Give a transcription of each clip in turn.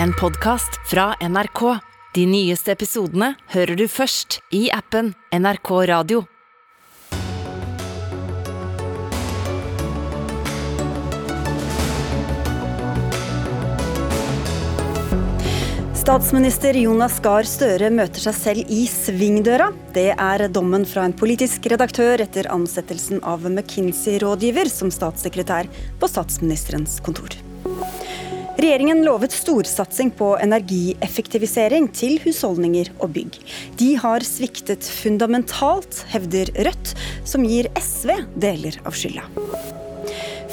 en podkast fra NRK. De nyeste episodene hører du først i appen NRK Radio. Statsminister Jonas Gahr Støre møter seg selv i svingdøra. Det er dommen fra en politisk redaktør etter ansettelsen av McKinsey-rådgiver som statssekretær på statsministerens kontor. Regjeringen lovet storsatsing på energieffektivisering til husholdninger og bygg. De har sviktet fundamentalt, hevder Rødt, som gir SV deler av skylda.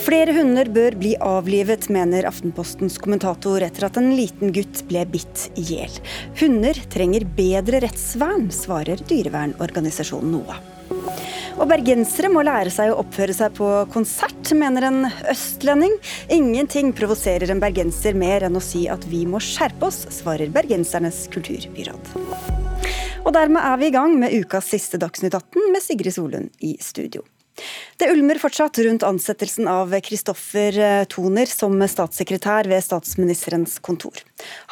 Flere hunder bør bli avlivet, mener Aftenpostens kommentator etter at en liten gutt ble bitt i hjel. Hunder trenger bedre rettsvern, svarer dyrevernorganisasjonen NOAH. Og bergensere må lære seg å oppføre seg på konsert, mener en østlending. Ingenting provoserer en bergenser mer enn å si at vi må skjerpe oss, svarer Bergensernes kulturbyråd. Og dermed er vi i gang med ukas siste Dagsnytt 18 med Sigrid Solund i studio. Det ulmer fortsatt rundt ansettelsen av Kristoffer eh, Toner som statssekretær ved statsministerens kontor.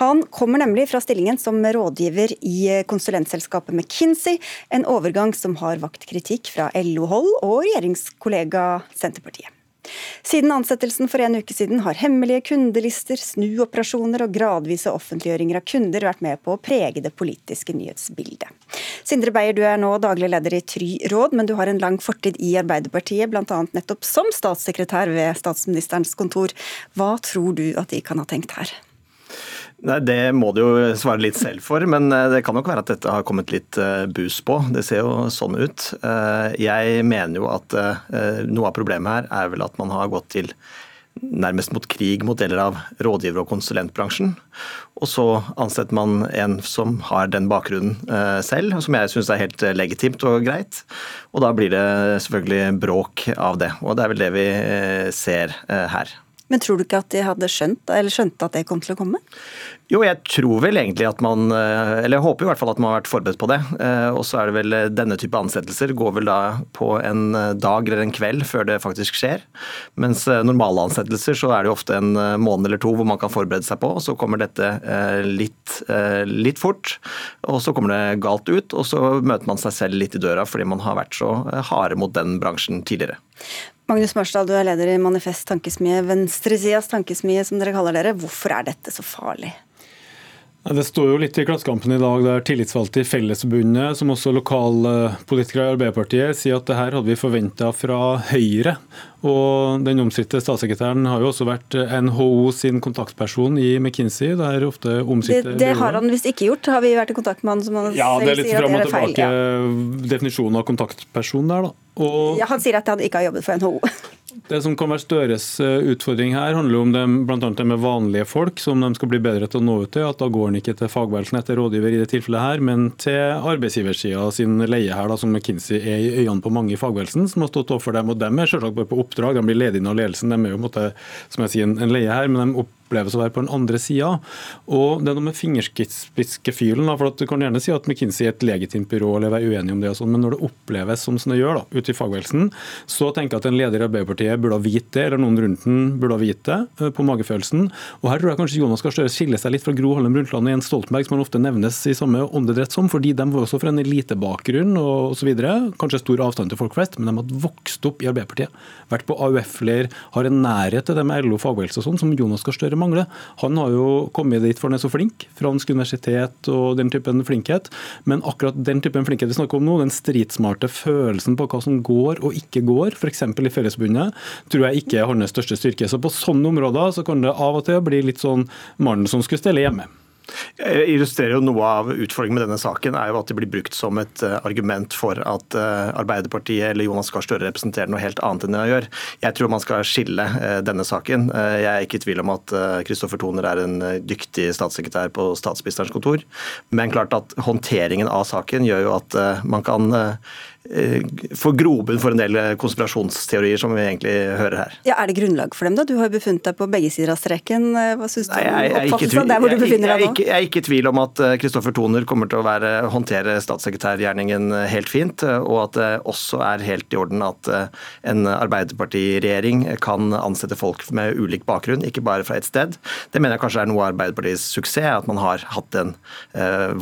Han kommer nemlig fra stillingen som rådgiver i eh, konsulentselskapet McKinsey, en overgang som har vakt kritikk fra LO-hold og regjeringskollega Senterpartiet. Siden ansettelsen for en uke siden har hemmelige kundelister, snuoperasjoner og gradvise offentliggjøringer av kunder vært med på å prege det politiske nyhetsbildet. Sindre Beyer, du er nå daglig leder i Try råd, men du har en lang fortid i Arbeiderpartiet, bl.a. nettopp som statssekretær ved statsministerens kontor. Hva tror du at de kan ha tenkt her? Nei, Det må du jo svare litt selv for, men eh, det kan nok være at dette har kommet litt eh, bus på. Det ser jo sånn ut. Eh, jeg mener jo at noe av problemet her er vel at man har gått til nærmest mot krig mot deler av rådgiver- og konsulentbransjen. Og så ansetter man en som har den bakgrunnen selv, som jeg syns er helt legitimt og greit. Og da blir det selvfølgelig bråk av det. Og det er vel det vi ser her. Men tror du ikke at de hadde skjønt, eller skjønte at det kom til å komme? Jo, jeg tror vel egentlig at man eh, Eller jeg håper i hvert fall at man har vært forberedt på det. Eh, og så er det vel eh, denne type ansettelser går vel da på en dag eller en kveld før det faktisk skjer. Mens normale ansettelser så er det jo ofte en måned eller to hvor man kan forberede seg på. og Så kommer dette litt, litt fort, og så kommer det galt ut. Og så møter man seg selv litt i døra fordi man har vært så harde mot den bransjen tidligere. Magnus Marsdal, du er leder i Manifest Tankesmie, venstresidas tankesmie som dere kaller dere. Hvorfor er dette så farlig? Det står jo litt i Klassekampen i dag der tillitsvalgte i Fellesforbundet, som også lokalpolitikere i Arbeiderpartiet, sier at det her hadde vi forventa fra Høyre. Og Den omstridte statssekretæren har jo også vært NHO sin kontaktperson i McKinsey. Der ofte det, det har han visst ikke gjort, har vi vært i kontakt med han som han ja, sier at det er litt fram og tilbake ja. definisjonen av kontaktperson der, da. Og, ja, han sier at han ikke har jobbet for NHO. Det som kan være Støres eh, utfordring her, handler om blant annet det med vanlige folk, som de skal bli bedre til å nå ut til. at Da går han ikke til fagbevegelsen etter rådgiver i det tilfellet her, men til arbeidsgiversida sin leie her, da, som McKinsey er i øynene på mange i fagbevegelsen, som har stått overfor dem. og Dem er selvsagt bare på oppdrag, de blir ledige av ledelsen. De er jo måte, som jeg sier, en leie her, men de oppleves å være på den andre sida. Og det er noe med fingerspitzgefühlen. For du kan gjerne si at McKinsey er et legitimt byrå, eller være uenig om det, og sånn, men når det oppleves som det gjør da, ute i fagbevegelsen, så tenker jeg at en leder i Arbeiderpartiet burde ha vite det, eller noen rundt den burde ha vite det, eh, på magefølelsen. Og her tror jeg kanskje Jonas Gahr Støre skiller seg litt fra Gro Harlem Brundtland og Jens Stoltenberg, som han ofte nevnes i samme åndedrett som, fordi de var også fra en elitebakgrunn osv. Kanskje stor avstand til folk flest, men de hadde vokst opp i Arbeiderpartiet. Vært på AUF-leir, har en nærhet til det med LO fagbevegelse og sånn, som Jonas Gahr Støre mangler. Han har jo kommet dit for han er så flink, fransk universitet og den typen flinkhet. Men akkurat den typen flinkhet vi snakker om nå, den stridsmarte følelsen på hva som går og ikke går, f.eks. i Fellesforbundet, tror jeg ikke er hans største styrke. Så på sånne områder så kan det av og til bli litt sånn mannen som skulle stelle hjemme. Jeg illustrerer jo Noe av utfordringen med denne saken er jo at det blir brukt som et eh, argument for at eh, Arbeiderpartiet eller Jonas Gahr Støre representerer noe helt annet enn det de gjør. Jeg tror man skal skille eh, denne saken. Jeg er ikke i tvil om at Kristoffer Toner er en dyktig statssekretær på statsministerens kontor, men klart at håndteringen av saken gjør jo at man kan får grobunn for en del konspirasjonsteorier som vi egentlig hører her. Ja, Er det grunnlag for dem, da? Du har jo befunnet deg på begge sider av streken. Hva syns du om oppfattelsen av der hvor du befinner deg nå? Jeg er ikke i tvil om at Kristoffer Toner kommer til å være, håndtere statssekretærgjerningen helt fint, og at det også er helt i orden at en Arbeiderpartiregjering kan ansette folk med ulik bakgrunn, ikke bare fra ett sted. Det mener jeg kanskje er noe av Arbeiderpartiets suksess, at man har hatt en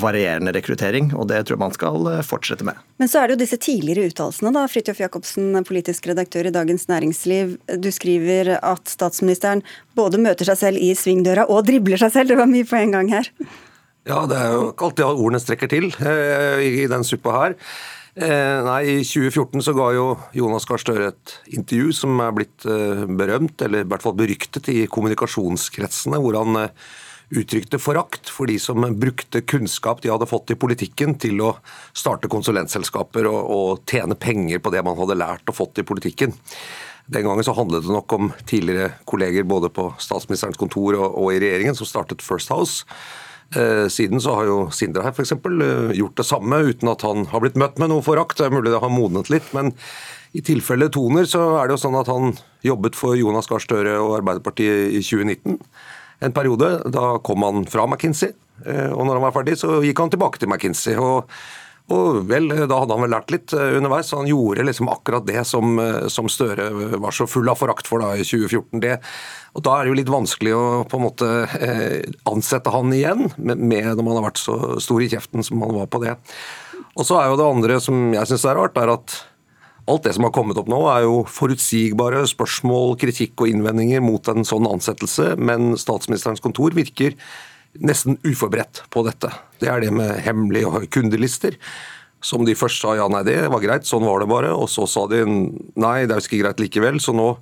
varierende rekruttering, og det tror jeg man skal fortsette med. Men så er det jo disse tidligere uttalelsene, da. Fridtjof Jacobsen, politisk redaktør i Dagens Næringsliv. Du skriver at statsministeren både møter seg selv i svingdøra og dribler seg selv. Det var mye på en gang her. Ja, det er jo ikke alltid ordene strekker til eh, i den suppa her. Eh, nei, I 2014 så ga jo Jonas Gahr Støre et intervju som er blitt eh, berømt, eller i hvert fall beryktet i kommunikasjonskretsene, hvor han uttrykte forakt for de som brukte kunnskap de hadde fått i politikken til å starte konsulentselskaper og, og tjene penger på det man hadde lært og fått i politikken. Den gangen så handlet det nok om tidligere kolleger både på statsministerens kontor og, og i regjeringen som startet First House. Eh, siden så har jo Sindre her f.eks. Eh, gjort det samme, uten at han har blitt møtt med noe forakt. Det er mulig det har modnet litt, men i tilfelle Toner så er det jo sånn at han jobbet for Jonas Gahr Støre og Arbeiderpartiet i 2019 en periode. Da kom han fra McKinsey, eh, og når han var ferdig, så gikk han tilbake til McKinsey. og og vel, Da hadde han vel lært litt eh, underveis, så han gjorde liksom akkurat det som, eh, som Støre var så full av forakt for da i 2014. Det, og Da er det jo litt vanskelig å på en måte eh, ansette han igjen, med, med, når man har vært så stor i kjeften som han var på det. Og så er jo det andre som jeg syns er rart, er at Alt det som har kommet opp nå, er jo forutsigbare spørsmål, kritikk og innvendinger mot en sånn ansettelse, men statsministerens kontor virker nesten uforberedt på dette. Det er det med hemmelige kundelister. Som de først sa ja, nei, det var greit, sånn var det bare. Og så sa de nei, det er jo ikke greit likevel. Så nå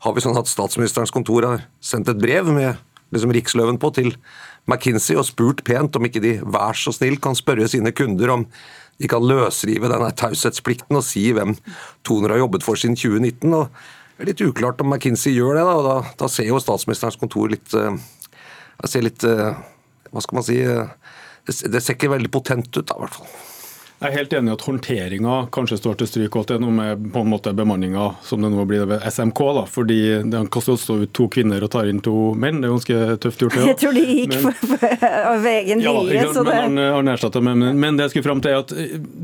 har vi sånn at statsministerens kontor har sendt et brev med liksom riksløven på til McKinsey og spurt pent om ikke de vær så snill kan spørre sine kunder om de kan løsrive denne taushetsplikten og si hvem Toner har jobbet for siden 2019. og Det er litt uklart om McKinsey gjør det. Da, og da, da ser jo statsministerens kontor litt, ser litt uh, Hva skal man si det, det, ser ikke veldig potent ut, da, i hvert fall. Jeg er helt enig i at håndteringa kanskje står til stryk, og at det er noe med på en måte bemanninga som det nå blir ved SMK. da, fordi Det kaster også ut to kvinner og tar inn to menn. Det er ganske tøft gjort. Ja. Jeg tror de gikk men, for, for, av egen ja, vilje. Ja, men, Arne erstatter, men, men det jeg skulle fram til er at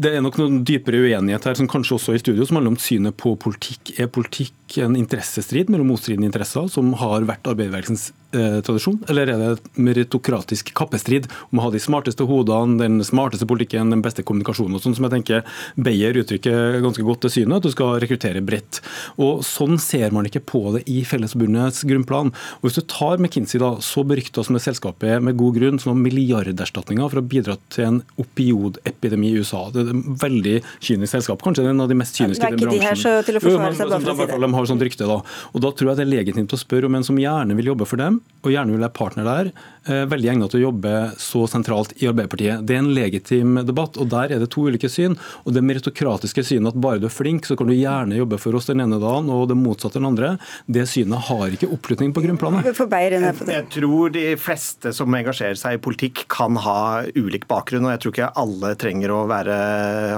det er nok noen dypere uenighet her, som kanskje også i studio, som handler om synet på politikk. Er politikk en interessestrid mellom motstridende interesser, som har vært arbeiderbevegelsens eh, tradisjon, eller er det et meritokratisk kappestrid om å ha de smarteste hodene, den smarteste politikken, den beste kommunikasjonen og sånn, som jeg tenker Beyer uttrykker ganske godt til synet, at du skal rekruttere bredt. Og Sånn ser man ikke på det i Fellesforbundets grunnplan. Og Hvis du tar McKinsey, da, så berykta som det selskapet med god grunn, som har milliarderstatninger for å bidra til en opiodepidemi i USA. Det er et veldig kynisk selskap, kanskje det er en av de mest kyniske i den bransjen. De her så til å forsvare seg, bare for å si det De har sånt rykte. da. Og Da tror jeg det er legitimt å spørre om en som gjerne vil jobbe for dem, og gjerne vil være partner der, veldig egnet til å jobbe så sentralt i Arbeiderpartiet. Det er en legitim debatt, og der er det to ulike syn. Og det meritokratiske synet at bare du er flink, så kan du gjerne jobbe for oss den ene dagen, og det motsatte den andre, det synet har ikke oppslutning på grunnplanet. Jeg, jeg tror de fleste som engasjerer seg i politikk, kan ha ulik bakgrunn, og jeg tror ikke alle trenger å være,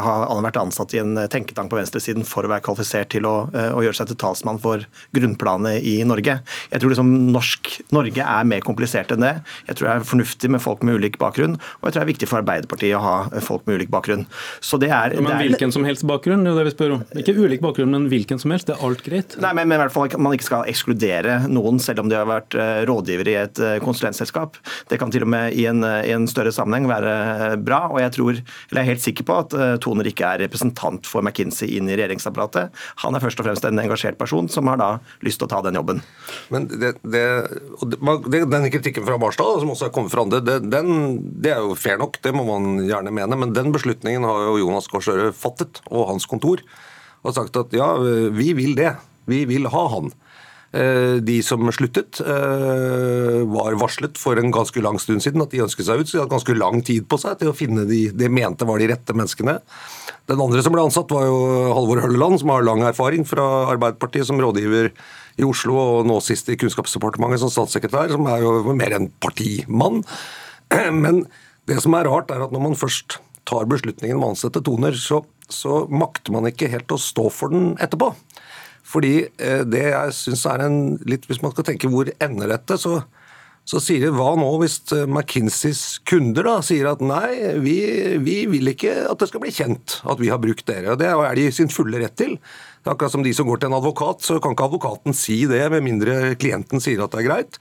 ha vært ansatt i en tenketank på venstresiden for å være kvalifisert til å, eh, å gjøre seg til talsmann for grunnplanet i Norge. Jeg tror liksom norsk, Norge er mer komplisert enn det. Jeg tror det er fornuftig med folk med ulik bakgrunn, og jeg tror det er viktig for Arbeiderpartiet å ha folk med ulik bakgrunn. Så det er, men det er, hvilken som helst bakgrunn, det er det vi spør om. Ikke ulik bakgrunn, men hvilken som helst. Det er alt greit. Nei, men, men i hvert fall man ikke skal ekskludere noen, selv om de har vært eh, rådgivere i et eh, konsulentselskap. Det kan til og med i en, i en større sammenheng være eh, bra, og jeg tror, eller jeg er helt sikker på at Toner ikke er representant for McKinsey inn i regjeringsapparatet. Han er først og fremst en engasjert person som har da lyst til å ta den jobben. Men det, det, det, Den kritikken fra Barstad, som også er kommet fra andre, den, det er jo fair nok, det må man gjerne mene. Men den beslutningen har jo Jonas Gahr Støre fattet, og hans kontor. Og sagt at ja, vi vil det. Vi vil ha han. Eh, de som sluttet, eh, var varslet for en ganske lang stund siden at de ønsket seg ut. Så de hadde ganske lang tid på seg til å finne de de mente var de rette menneskene. Den andre som ble ansatt, var jo Halvor Hølleland, som har lang erfaring fra Arbeiderpartiet som rådgiver i Oslo, og nå sist i Kunnskapsdepartementet som statssekretær, som er jo mer en partimann. Men det som er rart, er at når man først tar beslutningen om å ansette Toner, så så makter man ikke helt å stå for den etterpå. Fordi eh, det jeg syns er en litt Hvis man skal tenke hvor ender dette, så, så sier de hva nå hvis eh, McKinseys kunder da sier at nei, vi, vi, vil ikke at det skal bli kjent at vi har brukt dere. og Det er de sin fulle rett til. Akkurat som de som går til en advokat, så kan ikke advokaten si det med mindre klienten sier at det er greit.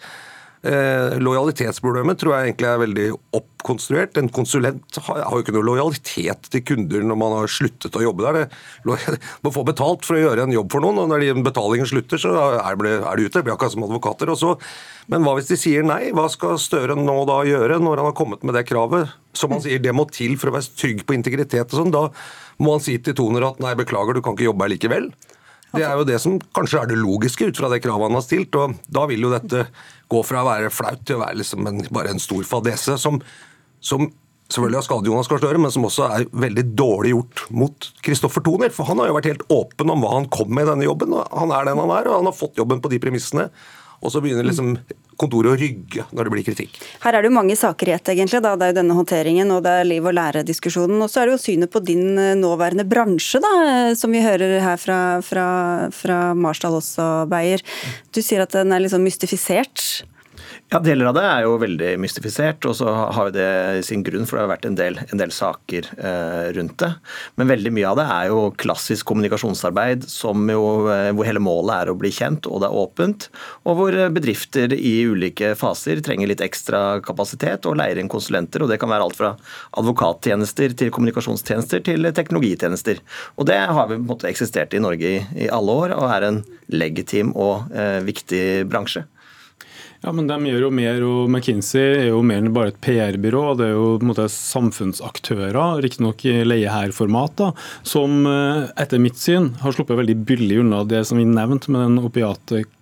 Eh, lojalitetsproblemet tror jeg egentlig er veldig oppkonstruert. En konsulent har, har jo ikke noe lojalitet til kunder når man har sluttet å jobbe der. Det, man får betalt for å gjøre en jobb for noen, og når betalingen slutter, så er det, er det ute. Det blir akkurat som advokater. Også. Men hva hvis de sier nei? Hva skal Støre nå da gjøre, når han har kommet med det kravet? Som han sier, det må til for å være trygg på integritet og sånn. Da må han si til Toner at nei, beklager, du kan ikke jobbe her likevel. Det er jo det som kanskje er det logiske ut fra det kravet han har stilt. og Da vil jo dette gå fra å være flaut til å være liksom en, bare en stor fadese, som, som selvfølgelig har skadet Jonas Gahr Støre, men som også er veldig dårlig gjort mot Kristoffer Toner. For han har jo vært helt åpen om hva han kom med i denne jobben. Han er den han er, og han har fått jobben på de premissene. Og så begynner liksom kontoret å rygge når det blir kritikk. Her er det jo mange saker i ett, egentlig. Da. Det er jo denne håndteringen og det er liv og lære-diskusjonen. Og så er det jo synet på din eh, nåværende bransje, da, som vi hører her fra, fra, fra Marsdal også, Beyer. Du sier at den er liksom mystifisert. Ja, Deler av det er jo veldig mystifisert, og så har jo det sin grunn, for det har vært en del, en del saker eh, rundt det. Men veldig mye av det er jo klassisk kommunikasjonsarbeid jo, eh, hvor hele målet er å bli kjent, og det er åpent. Og hvor bedrifter i ulike faser trenger litt ekstra kapasitet og leier inn konsulenter. og Det kan være alt fra advokattjenester til kommunikasjonstjenester til teknologitjenester. Og det har vi på en måte eksistert i Norge i, i alle år, og er en legitim og eh, viktig bransje. Ja, men De gjør jo mer, og McKinsey er jo mer enn bare et PR-byrå. Det er jo på en måte samfunnsaktører, riktignok i leie-her-format, som eh, etter mitt syn har sluppet veldig billig unna det som vi nevnte med den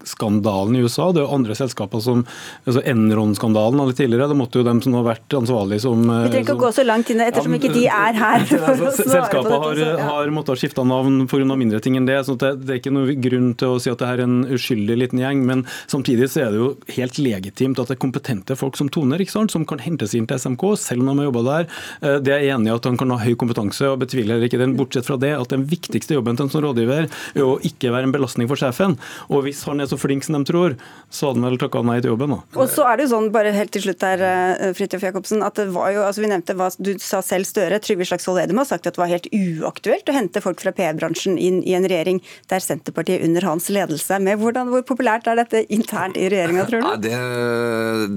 opiatskandalen i USA. Det er jo andre selskaper som altså Enron-skandalen av tidligere. Det måtte jo dem som har vært ansvarlige som Vi trenger ikke å gå så langt inn ettersom ja, ikke de er her. Altså, selskapet har, har måttet skifte navn pga. mindre ting enn det. så det, det er ikke noe grunn til å si at det er en uskyldig liten gjeng. Men samtidig så er det jo helt helt legitimt at det er kompetente folk som toner, ikke sant? som kan hentes inn til SMK, selv om de har jobba der. Eh, det er jeg enig i at han kan ha høy kompetanse, og betviler ikke den. Bortsett fra det at den viktigste jobben til en sånn rådgiver er å ikke være en belastning for sjefen. Og hvis han er så flink som de tror, så hadde han vel takka nei til jobben. da. Og så er det jo sånn, bare helt til slutt her, eh, Fridtjof Jacobsen, at det var jo, altså vi nevnte hva du sa selv Støre, Trygve Slagsvold Vedum har sagt at det var helt uaktuelt å hente folk fra PR-bransjen inn i en regjering der Senterpartiet under hans ledelse er med. Hvordan, hvor populært er dette internt i regjeringa, tror du? det,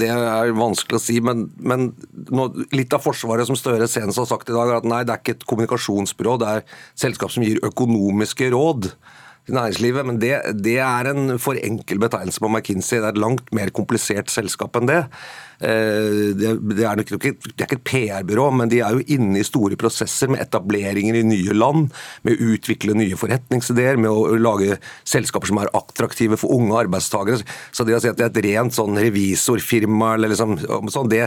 det, er vanskelig å si. Men, men nå, litt av Forsvaret som Støre senest har sagt i dag, er at nei, det er ikke et kommunikasjonsbyrå, det er et selskap som gir økonomiske råd til næringslivet. Men det, det er en for enkel betegnelse på McKinsey. Det er et langt mer komplisert selskap enn det. Eh, det, er nok ikke, det er ikke et PR-byrå, men de er jo inne i store prosesser med etableringer i nye land, med å utvikle nye forretningsideer, med å lage selskaper som er attraktive for unge arbeidstakere. Så det å si at det er et rent sånn revisorfirma, eller liksom, sånn, det,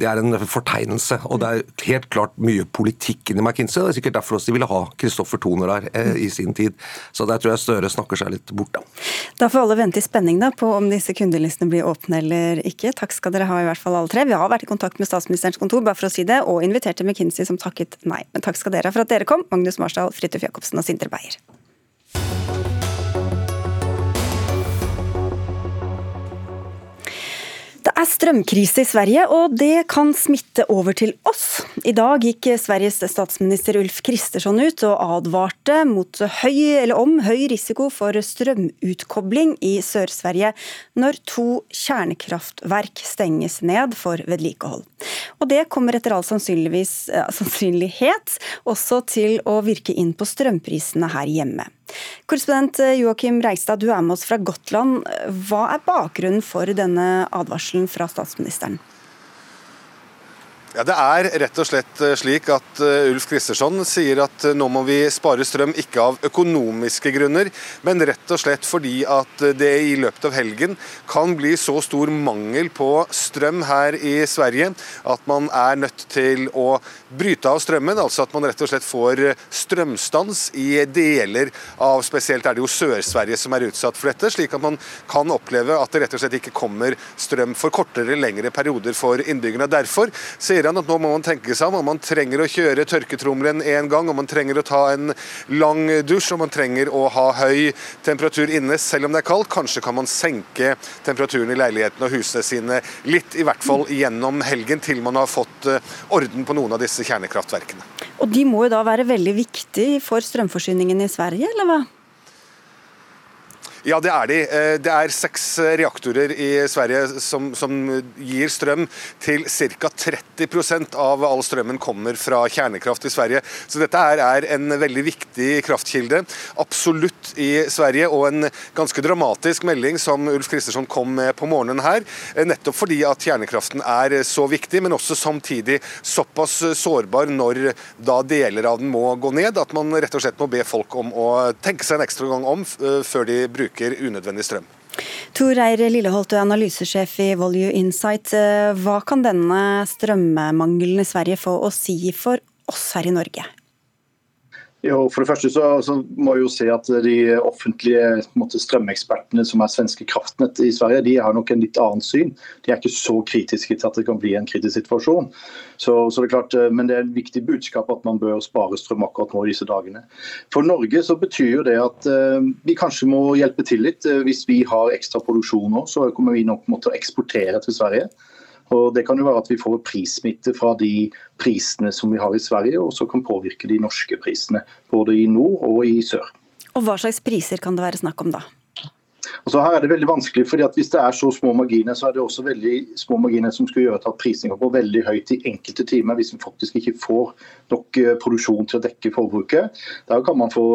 det, er en fortegnelse. Og det er helt klart mye politikk inni McKinsey. Det er sikkert derfor også de ville ha Kristoffer Toner der eh, i sin tid. Så der tror jeg Støre snakker seg litt bort, da. Da får alle vente i spenning da, på om disse kundelistene blir åpne eller ikke. Takk skal dere ha i hvert fall alle tre. Vi har vært i kontakt med statsministerens kontor bare for å si det, og inviterte McKinsey som takket nei. Men takk skal dere ha for at dere kom, Magnus Marsdal, Fridtjof Jacobsen og Sindre Beyer. Det er strømkrise i Sverige, og det kan smitte over til oss. I dag gikk Sveriges statsminister Ulf Kristersson ut og advarte mot høy, eller om høy risiko for strømutkobling i Sør-Sverige når to kjernekraftverk stenges ned for vedlikehold. Og det kommer etter all sannsynlighet også til å virke inn på strømprisene her hjemme. Korrespondent Joakim Reistad, du er med oss fra Gotland. Hva er bakgrunnen for denne advarselen fra statsministeren? Ja, Det er rett og slett eh, slik at uh, Ulf Kristersson sier at uh, nå må vi spare strøm ikke av økonomiske grunner, men rett og slett fordi at det i løpet av helgen kan bli så stor mangel på strøm her i Sverige at man er nødt til å bryte av strømmen. Altså at man rett og slett får strømstans i deler av spesielt er det jo Sør-Sverige som er utsatt for dette, slik at man kan oppleve at det rett og slett ikke kommer strøm for kortere, lengre perioder for innbyggerne. Derfor sier han at nå må man tenke seg om, om man trenger å kjøre tørketrommelen en gang, om man trenger å ta en lang dusj, om man trenger å ha høy temperatur inne selv om det er kaldt. Kanskje kan man senke temperaturen i leilighetene og husene sine litt, i hvert fall gjennom helgen, til man har fått eh, orden på noen av disse kjernekraftverkene. Og de må jo da være veldig viktige for strømforsyningen i Sverige, eller hva? Ja, det er de. Eh, det er seks reaktorer i Sverige som, som gir strøm til ca. 30% av all strømmen kommer fra kjernekraft i Sverige. Så dette er en veldig viktig kraftkilde. Absolutt i Sverige, og en ganske dramatisk melding som Ulf Kristersson kom med på morgenen her. Eh, nettopp fordi at kjernekraften er så viktig, men også samtidig såpass sårbar når da deler av den må gå ned, at man rett og slett må be folk om å tenke seg en ekstra gang om eh, før de bruker bruker unødvendig strøm. Tor Eir Lilleholt, du er analysesjef i Volue Insight. Hva kan denne strømmangelen i Sverige få å si for oss her i Norge? Jo, for det første så, så, må jeg jo se at De offentlige måte, strømekspertene som er svenske kraftnett i Sverige, de har nok en litt annet syn. De er ikke så kritiske til at det kan bli en kritisk situasjon. Så, så det er klart, eh, Men det er en viktig budskap at man bør spare strøm akkurat nå i disse dagene. For Norge så betyr jo det at uh, vi kanskje må hjelpe til litt. Uh, hvis vi har ekstra produksjon nå, så kommer vi nok måtte eksportere til Sverige. Og Det kan jo være at vi får prissmitte fra de prisene som vi har i Sverige, og så kan påvirke de norske prisene. Både i nord og i sør. Og Hva slags priser kan det være snakk om da? Og så her er det veldig vanskelig, fordi at Hvis det er så små marginer, så er det også veldig små marginer som skal gjøre at prisene går veldig høyt i enkelte timer, hvis vi faktisk ikke får nok eh, produksjon til å dekke forbruket. Da kan man få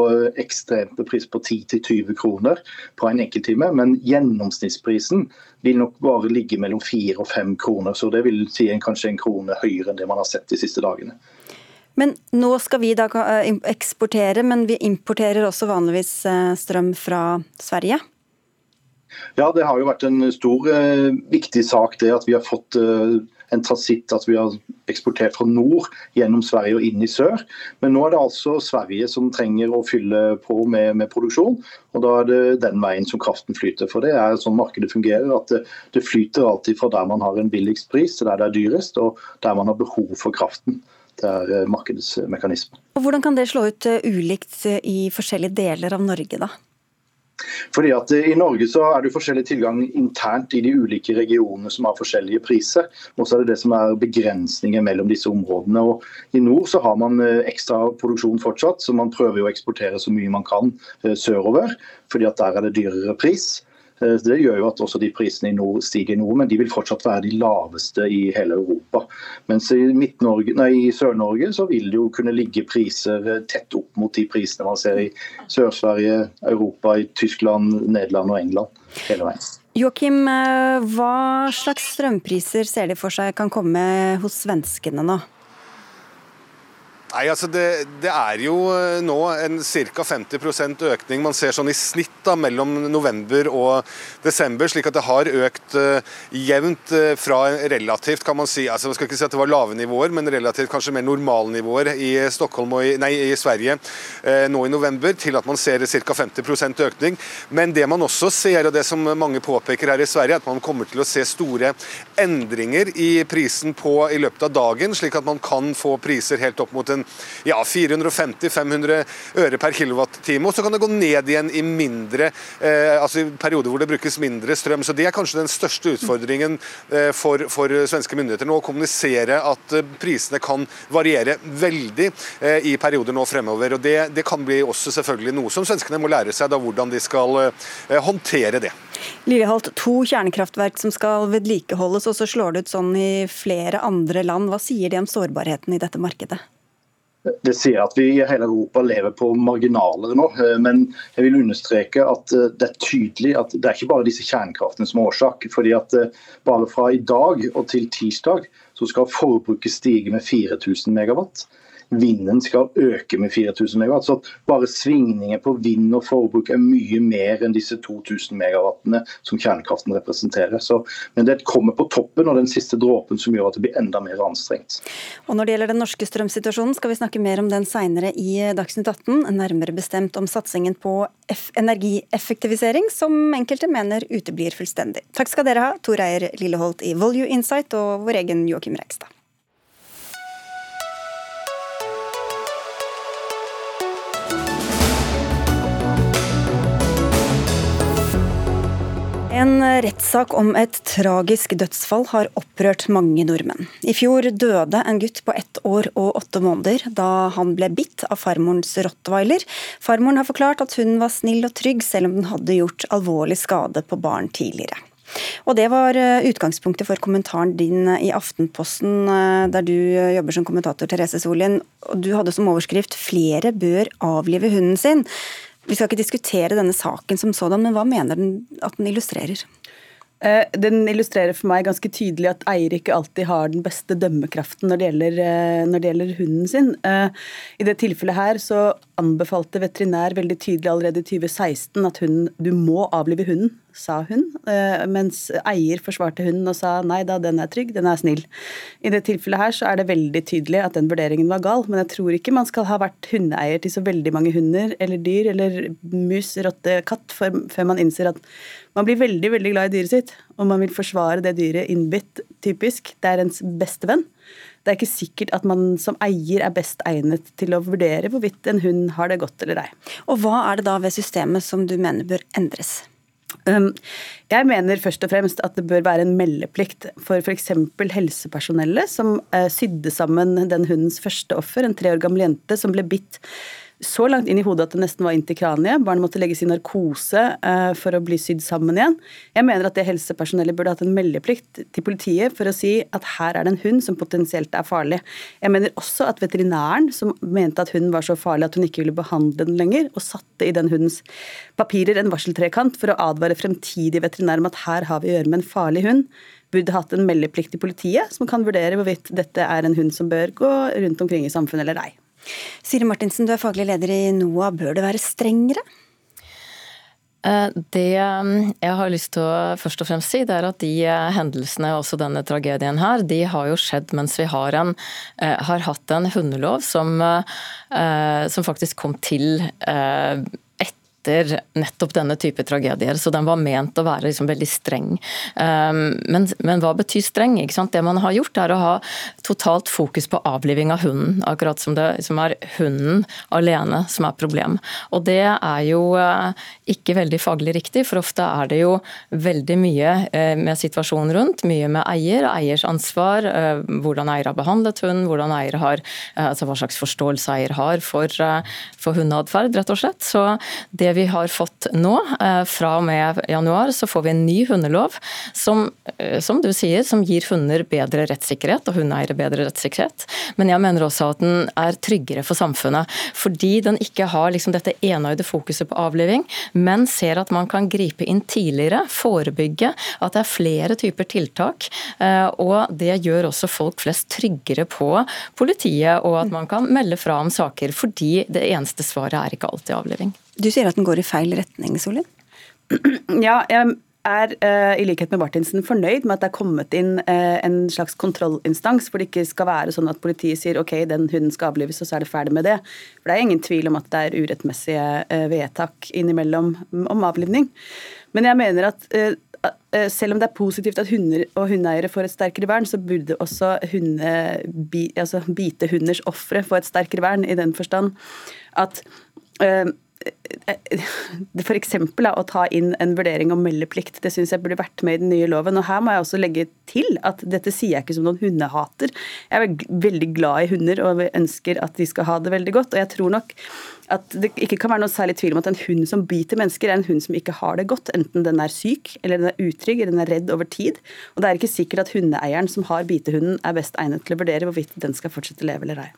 ekstremt pris på 10-20 kroner på en enkelttime, men gjennomsnittsprisen vil nok bare ligge mellom 4 og 5 kroner. Så det vil si en, kanskje en krone høyere enn det man har sett de siste dagene. Men nå skal vi da eh, eksportere, men vi importerer også vanligvis strøm fra Sverige? Ja, det har jo vært en stor, eh, viktig sak det at vi har fått eh, en transitt, at vi har eksportert fra nord gjennom Sverige og inn i sør. Men nå er det altså Sverige som trenger å fylle på med, med produksjon. Og da er det den veien som kraften flyter. For det er sånn markedet fungerer. At det, det flyter alltid fra der man har en billigst pris til der det er dyrest, og der man har behov for kraften. Det er eh, markedets mekanisme. Hvordan kan det slå ut ulikt i forskjellige deler av Norge, da? Fordi at I Norge så er det forskjellig tilgang internt i de ulike regionene som har forskjellige priser. Og så er det det som er begrensninger mellom disse områdene. Og I nord så har man eh, ekstra produksjon fortsatt, så man prøver å eksportere så mye man kan eh, sørover. fordi at der er det dyrere pris. Eh, det gjør jo at også de prisene i nord stiger noe, men de vil fortsatt være de laveste i hele Europa. Mens i, i Sør-Norge så vil det jo kunne ligge priser eh, tett opp mot de prisene man ser i Sør-Sverige, Europa, i Tyskland, Nederland og England hele veien. Joakim, eh, hva slags strømpriser ser de for seg kan komme hos svenskene nå? Nei, altså det, det, er jo eh, nå en ca. 50% økning man ser sånn i snitt da, mellom november og desember, slik at det har økt uh, jevnt uh, fra relativt kan man si, altså man skal ikke si at det var lave nivåer, men relativt kanskje mer normalnivåer i Stockholm og i, nei, i Sverige uh, nå i november, til at man ser ca. 50% økning. Men det man også ser, og det som mange påpeker her i Sverige, at man kommer til å se store endringer i prisen på i løpet av dagen, slik at man kan få priser helt opp mot en ja, 450-500 øre per kilowattime. Og så kan det gå ned igjen i mindre, eh, altså i perioder hvor det brukes mindre strøm. Så Det er kanskje den største utfordringen eh, for, for, svenske myndigheter nå, å kommunisere at eh, prisene kan variere veldig eh, i perioder nå fremover. og det, det, kan bli også selvfølgelig noe som svenskene må lære seg, da, hvordan de skal eh, håndtere det. Lilleholt, to kjernekraftverk som skal vedlikeholdes, og så slår det ut sånn i flere andre land. Hva sier de om sårbarheten i dette markedet? Det sier at vi i hele Europa lever på marginaler nå. Eh, men jeg vil understreke at eh, det er tydelig at det er ikke bare disse kjernekraftene som er årsak. fordi at eh, Bare fra i dag og til tirsdag så skal forbruket stige med 4000 megawatt vinden skal øke med 4000 megawatt. Så bare svingninger på vind og forbruk er mye mer enn disse 2000 megawattene som kjernekraften representerer. Så, men det kommer på toppen og den siste dråpen som gjør at det blir enda mer anstrengt. Og Når det gjelder den norske strømsituasjonen, skal vi snakke mer om den seinere i Dagsnytt 18. Nærmere bestemt om satsingen på energieffektivisering, som enkelte mener uteblir fullstendig. Takk skal dere ha, Tor Eier Lilleholt i Volue Insight og vår egen Joakim Reigstad. En rettssak om et tragisk dødsfall har opprørt mange nordmenn. I fjor døde en gutt på ett år og åtte måneder da han ble bitt av farmorens rottweiler. Farmoren har forklart at hunden var snill og trygg, selv om den hadde gjort alvorlig skade på barn tidligere. Og Det var eh, utgangspunktet for kommentaren din i Aftenposten, eh, der du jobber som kommentator, Therese Solien. Du hadde som overskrift 'Flere bør avlive hunden sin'. Vi skal ikke diskutere denne saken som sådan, men hva mener den at den illustrerer? Eh, den illustrerer for meg ganske tydelig at eier ikke alltid har den beste dømmekraften når det gjelder, eh, når det gjelder hunden sin. Eh, I det tilfellet her så anbefalte veterinær veldig tydelig allerede i 2016 at hunden, du må avlive hunden, sa hun. Mens eier forsvarte hunden og sa nei da, den er trygg, den er snill. I det tilfellet her så er det veldig tydelig at den vurderingen var gal, men jeg tror ikke man skal ha vært hundeeier til så veldig mange hunder eller dyr eller mus, rotte, katt før man innser at man blir veldig veldig glad i dyret sitt, og man vil forsvare det dyret innbitt, typisk. Det er ens beste venn. Det er ikke sikkert at man som eier er best egnet til å vurdere hvorvidt en hund har det godt eller ei. Og hva er det da ved systemet som du mener bør endres? Um, jeg mener først og fremst at det bør være en meldeplikt for f.eks. helsepersonellet som eh, sydde sammen den hundens første offer, en tre år gammel jente som ble bitt så langt inn i hodet at det nesten var inntil kraniet. Barnet måtte legges i narkose uh, for å bli sydd sammen igjen. Jeg mener at det helsepersonellet burde hatt en meldeplikt til politiet for å si at her er det en hund som potensielt er farlig. Jeg mener også at veterinæren, som mente at hunden var så farlig at hun ikke ville behandle den lenger, og satte i den hundens papirer en varseltrekant for å advare fremtidige veterinærer om at her har vi å gjøre med en farlig hund, burde hatt en meldeplikt til politiet, som kan vurdere hvorvidt dette er en hund som bør gå rundt omkring i samfunnet eller ei. Siri Martinsen, du er faglig leder i NOAH. Bør det være strengere? Eh, det mm, jeg har lyst til å først og fremst si, det er at de hendelsene hendelsene, også denne tragedien her, de har jo skjedd mens vi har, en, eh, har hatt en hundelov som, som faktisk kom til etter nettopp denne type tragedier. Så den var ment å være liksom veldig streng. Um, men, men, hva betyr streng? Det man har gjort, er å ha totalt fokus på avliving av hunden. Akkurat som det som er hunden alene som er problem. Og det er jo uh, ikke veldig faglig riktig, for ofte er det jo veldig mye uh, med situasjonen rundt. Mye med eier, eiers ansvar, uh, hvordan eier har behandlet hund, hvordan eier har, altså hva slags forståelse eier har for, for hundeatferd, rett og slett. Så det vi har fått nå, eh, fra og med januar, så får vi en ny hundelov som, eh, som du sier, som gir hunder bedre rettssikkerhet og hundeeiere bedre rettssikkerhet. Men jeg mener også at den er tryggere for samfunnet. Fordi den ikke har liksom dette enøyde fokuset på avliving, men ser at man kan gripe inn tidligere, forebygge, at det er flere typer tiltak. Eh, og det gjør også folk flest tryggere på politiet, og at man kan melde fra om saker. Fordi det eneste svaret er ikke alltid avliving. Du sier at den går i feil retning, Solin? Ja, jeg er uh, i likhet med Martinsen fornøyd med at det er kommet inn uh, en slags kontrollinstans hvor det ikke skal være sånn at politiet sier ok, den hunden skal avlives, og så er det ferdig med det. For det er ingen tvil om at det er urettmessige uh, vedtak innimellom om avlivning. Men jeg mener at selv om det er positivt at hunder og hundeeiere får et sterkere vern, så burde også hunde, altså bitehunders ofre få et sterkere vern, i den forstand at F.eks. å ta inn en vurdering om meldeplikt. Det syns jeg burde vært med i den nye loven. Og her må jeg også legge til at dette sier jeg ikke som noen hundehater. Jeg er veldig glad i hunder og ønsker at de skal ha det veldig godt. Og jeg tror nok at det ikke kan være noe særlig tvil om at en hund som biter mennesker, er en hund som ikke har det godt. Enten den er syk, eller den er utrygg, eller den er redd over tid. Og det er ikke sikkert at hundeeieren som har bitehunden, er best egnet til å vurdere hvorvidt den skal fortsette å leve eller ei.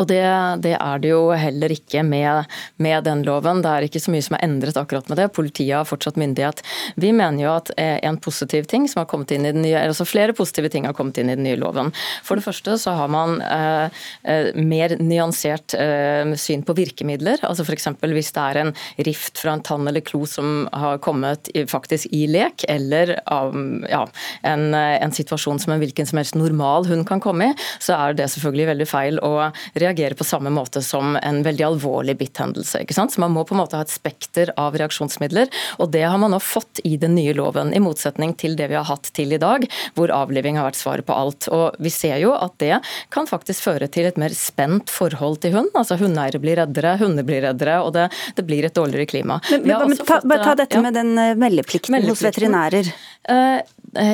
Og det, det, er det jo heller ikke med, med, den loven. Det er ikke så mye som er endret akkurat med det. Politiet har fortsatt myndighet. Vi mener jo at eh, en positiv ting som har kommet inn i den nye, altså flere positive ting har kommet inn i den nye loven. For det første så har man eh, eh mer nyansert eh, syn på virkemidler. altså F.eks. hvis det er en rift fra en tann eller klo som har kommet i, faktisk i lek, eller av ja, en, en, situasjon som en hvilken som helst normal hund kan komme i, så er det selvfølgelig veldig feil å reagere på samme måte som en veldig alvorlig bitthendelse. ikke sant? Så Man må på en måte ha et spekter av reaksjonsmidler, og det har man nå fått i den nye loven. I motsetning til det vi har hatt til i dag, hvor avliving har vært svaret på alt. Og Vi ser jo at det kan faktisk føre til et mer spent forhold til hund. Altså Hundeeiere blir reddere, hunder blir reddere, og det, det blir et dårligere klima. Men, men, ta, fått, ta, dette ja. med den eh, meldeplikten, meldeplikten hos veterinærer. Uh,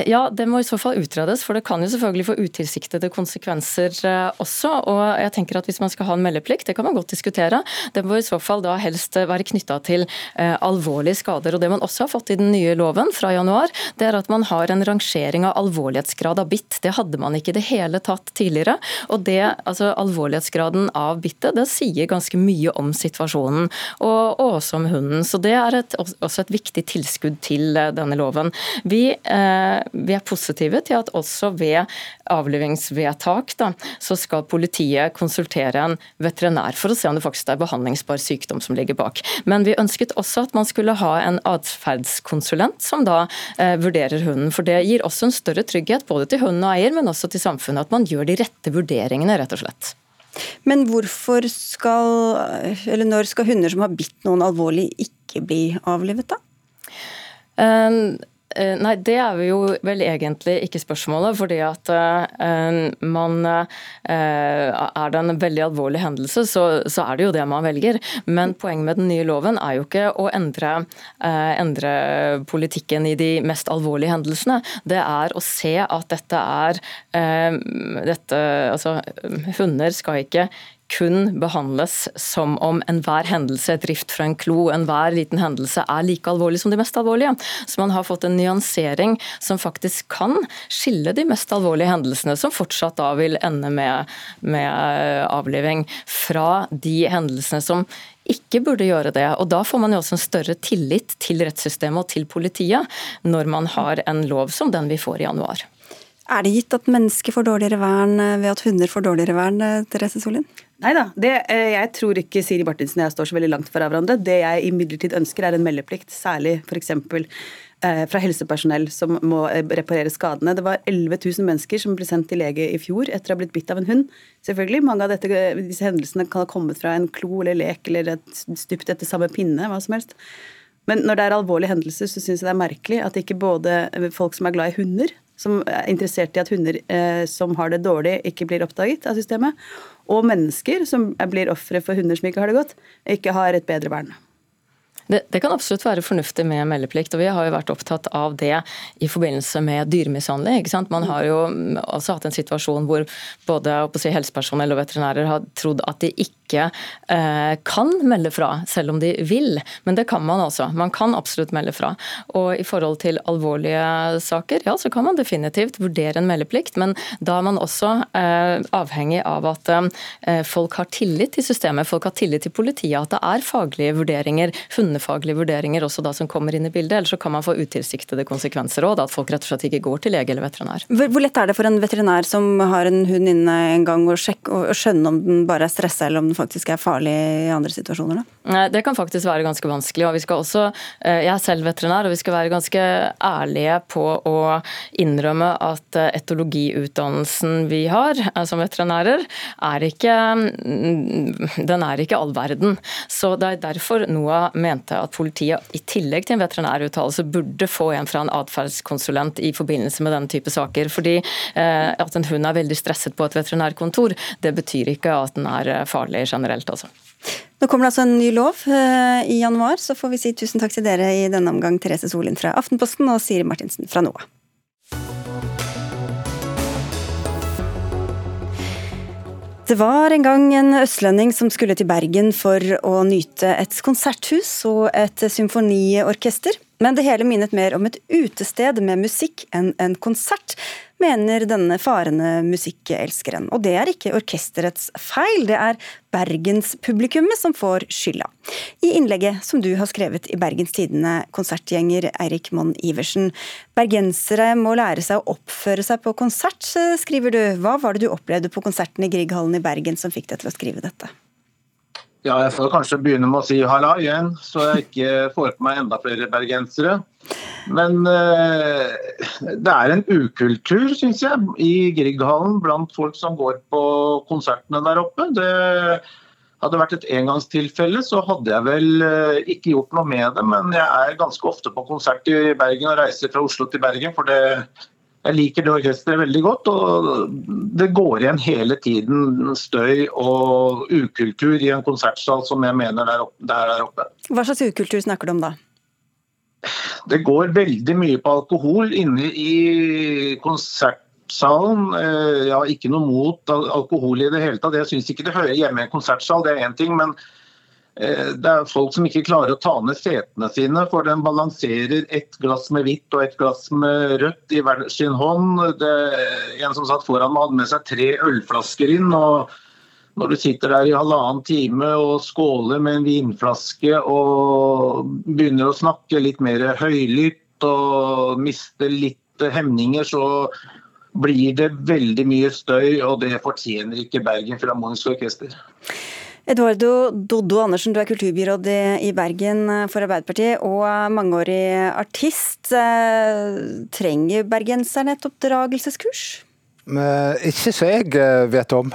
ja, det må i så fall utredes, for det kan jo selvfølgelig få utilsiktede konsekvenser også. og jeg tenker at Hvis man skal ha en meldeplikt, det kan man godt diskutere. Det må i så fall da helst være knytta til uh, alvorlige skader. og Det man også har fått i den nye loven fra januar, det er at man har en rangering av alvorlighetsgrad av bitt. Det hadde man ikke i det hele tatt tidligere. og det, altså Alvorlighetsgraden av bittet det sier ganske mye om situasjonen, og, og også om hunden. Så Det er et, også et viktig tilskudd til denne loven. Vi, uh, vi, er positive til at også ved avlivingsvedtak da, så skal politiet konsultere en veterinær for å se om det faktisk er behandlingsbar sykdom som ligger bak. Men vi ønsket også at man skulle ha en atferdskonsulent som da eh, vurderer hunden. For det gir også en større trygghet både til hunden og eier, men også til samfunnet. At man gjør de rette vurderingene, rett og slett. Men hvorfor skal, eller når skal hunder som har bitt noen alvorlig, ikke bli avlivet, da? Um, Eh, nei, det er jo vel egentlig ikke spørsmålet. fordi at uh, man uh, Er det en veldig alvorlig hendelse, så, så, er det jo det man velger. Men poenget med den nye loven er jo ikke å endre, endre politikken i de mest alvorlige hendelsene. Det er å se at dette er dette, Altså, hunder skal ikke kun behandles som om enhver hendelse, et rift fra en klo, enhver liten hendelse er like alvorlig som de mest alvorlige. Så man har fått en nyansering som faktisk kan skille de mest alvorlige hendelsene, som fortsatt da vil ende med, med eh, avliving, fra de hendelsene som ikke burde gjøre det. Og Da får man jo også en større tillit til rettssystemet og til politiet, når man har en lov som den vi får i januar. Er det gitt at mennesker får dårligere vern eh, ved at hunder får dårligere vern, eh, Therese Solin? Nei da. Eh, jeg tror ikke Siri Martinsen og jeg står så veldig langt fra hverandre. Det jeg imidlertid ønsker, er en meldeplikt. Særlig f.eks. Eh, fra helsepersonell som må eh, reparere skadene. Det var 11 000 mennesker som ble sendt til lege i fjor etter å ha blitt bitt av en hund. Selvfølgelig, Mange av dette, disse hendelsene kan ha kommet fra en klo eller lek eller et stupt etter samme pinne. hva som helst. Men når det er alvorlige hendelser, så syns jeg det er merkelig at ikke både folk som er glad i hunder, som er interessert i at hunder eh, som har det dårlig, ikke blir oppdaget av systemet, og mennesker som blir ofre for hunder som ikke har det godt, ikke har et bedre vern. Det, det, kan absolutt være fornuftig med meldeplikt, og vi har jo vært opptatt av det i forbindelse med dyremishandling. Man har jo også hatt en situasjon hvor både si, helsepersonell og veterinærer har trodd at de ikke ikke eh, kan melde fra, selv om de vil. Men det kan man altså. Man kan absolutt melde fra. Og i forhold til alvorlige saker, ja, så kan man definitivt vurdere en meldeplikt, men da er man også eh, avhengig av at eh, folk har tillit til systemet, folk har tillit til politiet, at det er faglige vurderinger, hundefaglige vurderinger også da som kommer inn i bildet. Ellers så kan man få utilsiktede konsekvenser òg, at folk rett og slett ikke går til lege eller veterinær. Hvor lett er det for en veterinær som har en hund inne en gang, å, sjekke, å skjønne om den bare er stressa eller om den faktisk er farlig i andre situasjoner? Da? Det kan faktisk være ganske vanskelig. og vi skal også, eh, Jeg er selv veterinær, og vi skal være ganske ærlige på å innrømme at eh, etologiutdannelsen vi har eh, som veterinærer, er ikke, mm, den er ikke all verden. Så det er derfor NOAH mente at politiet i tillegg til en veterinæruttalelse burde få en fra en atferdskonsulent i forbindelse med denne type saker. Fordi at en hund er veldig stresset på et veterinærkontor, det betyr ikke at den er farlig generelt, altså. Nå kommer det altså en ny lov uh, i januar, så får vi si tusen takk til dere i denne omgang, Therese Solin fra Aftenposten og Siri Martinsen fra NOA. Det var en gang en østlending som skulle til Bergen for å nyte et konserthus og et symfoniorkester. Men det hele minnet mer om et utested med musikk enn en konsert, mener denne farende musikkelskeren. Og det er ikke orkesterets feil, det er bergenspublikummet som får skylda. I innlegget som du har skrevet i Bergens Tidende, konsertgjenger Eirik Monn Iversen. Bergensere må lære seg å oppføre seg på konsert, skriver du. Hva var det du opplevde på konserten i Grieghallen i Bergen som fikk deg til å skrive dette? Ja, jeg får kanskje begynne med å si halla igjen, så jeg ikke får på meg enda flere bergensere. Men eh, det er en ukultur, syns jeg, i Grieghallen blant folk som går på konsertene der oppe. Det hadde vært et engangstilfelle, så hadde jeg vel eh, ikke gjort noe med det. Men jeg er ganske ofte på konsert i Bergen og reiser fra Oslo til Bergen. for det jeg liker det orkesteret veldig godt, og det går igjen hele tiden støy og ukultur i en konsertsal som jeg mener det er der oppe. Hva slags ukultur snakker du om da? Det går veldig mye på alkohol inne i konsertsalen. Jeg ja, ikke noe mot alkohol i det hele tatt. Jeg syns ikke det hører hjemme i en konsertsal, det er én ting. men Eh, det er folk som ikke klarer å ta ned setene sine, for den balanserer ett glass med hvitt og ett glass med rødt i hver sin hånd. Det, en som satt foran meg hadde med seg tre ølflasker inn. og Når du sitter der i halvannen time og skåler med en vinflaske og begynner å snakke litt mer høylytt og mister litt hemninger, så blir det veldig mye støy, og det fortjener ikke Bergen Filharmoniske Orkester. Eduardo Doddo Andersen, du er kulturbyråd i Bergen for Arbeiderpartiet og mangeårig artist. Eh, trenger bergenserne et oppdragelseskurs? Ikke så jeg eh, vet om.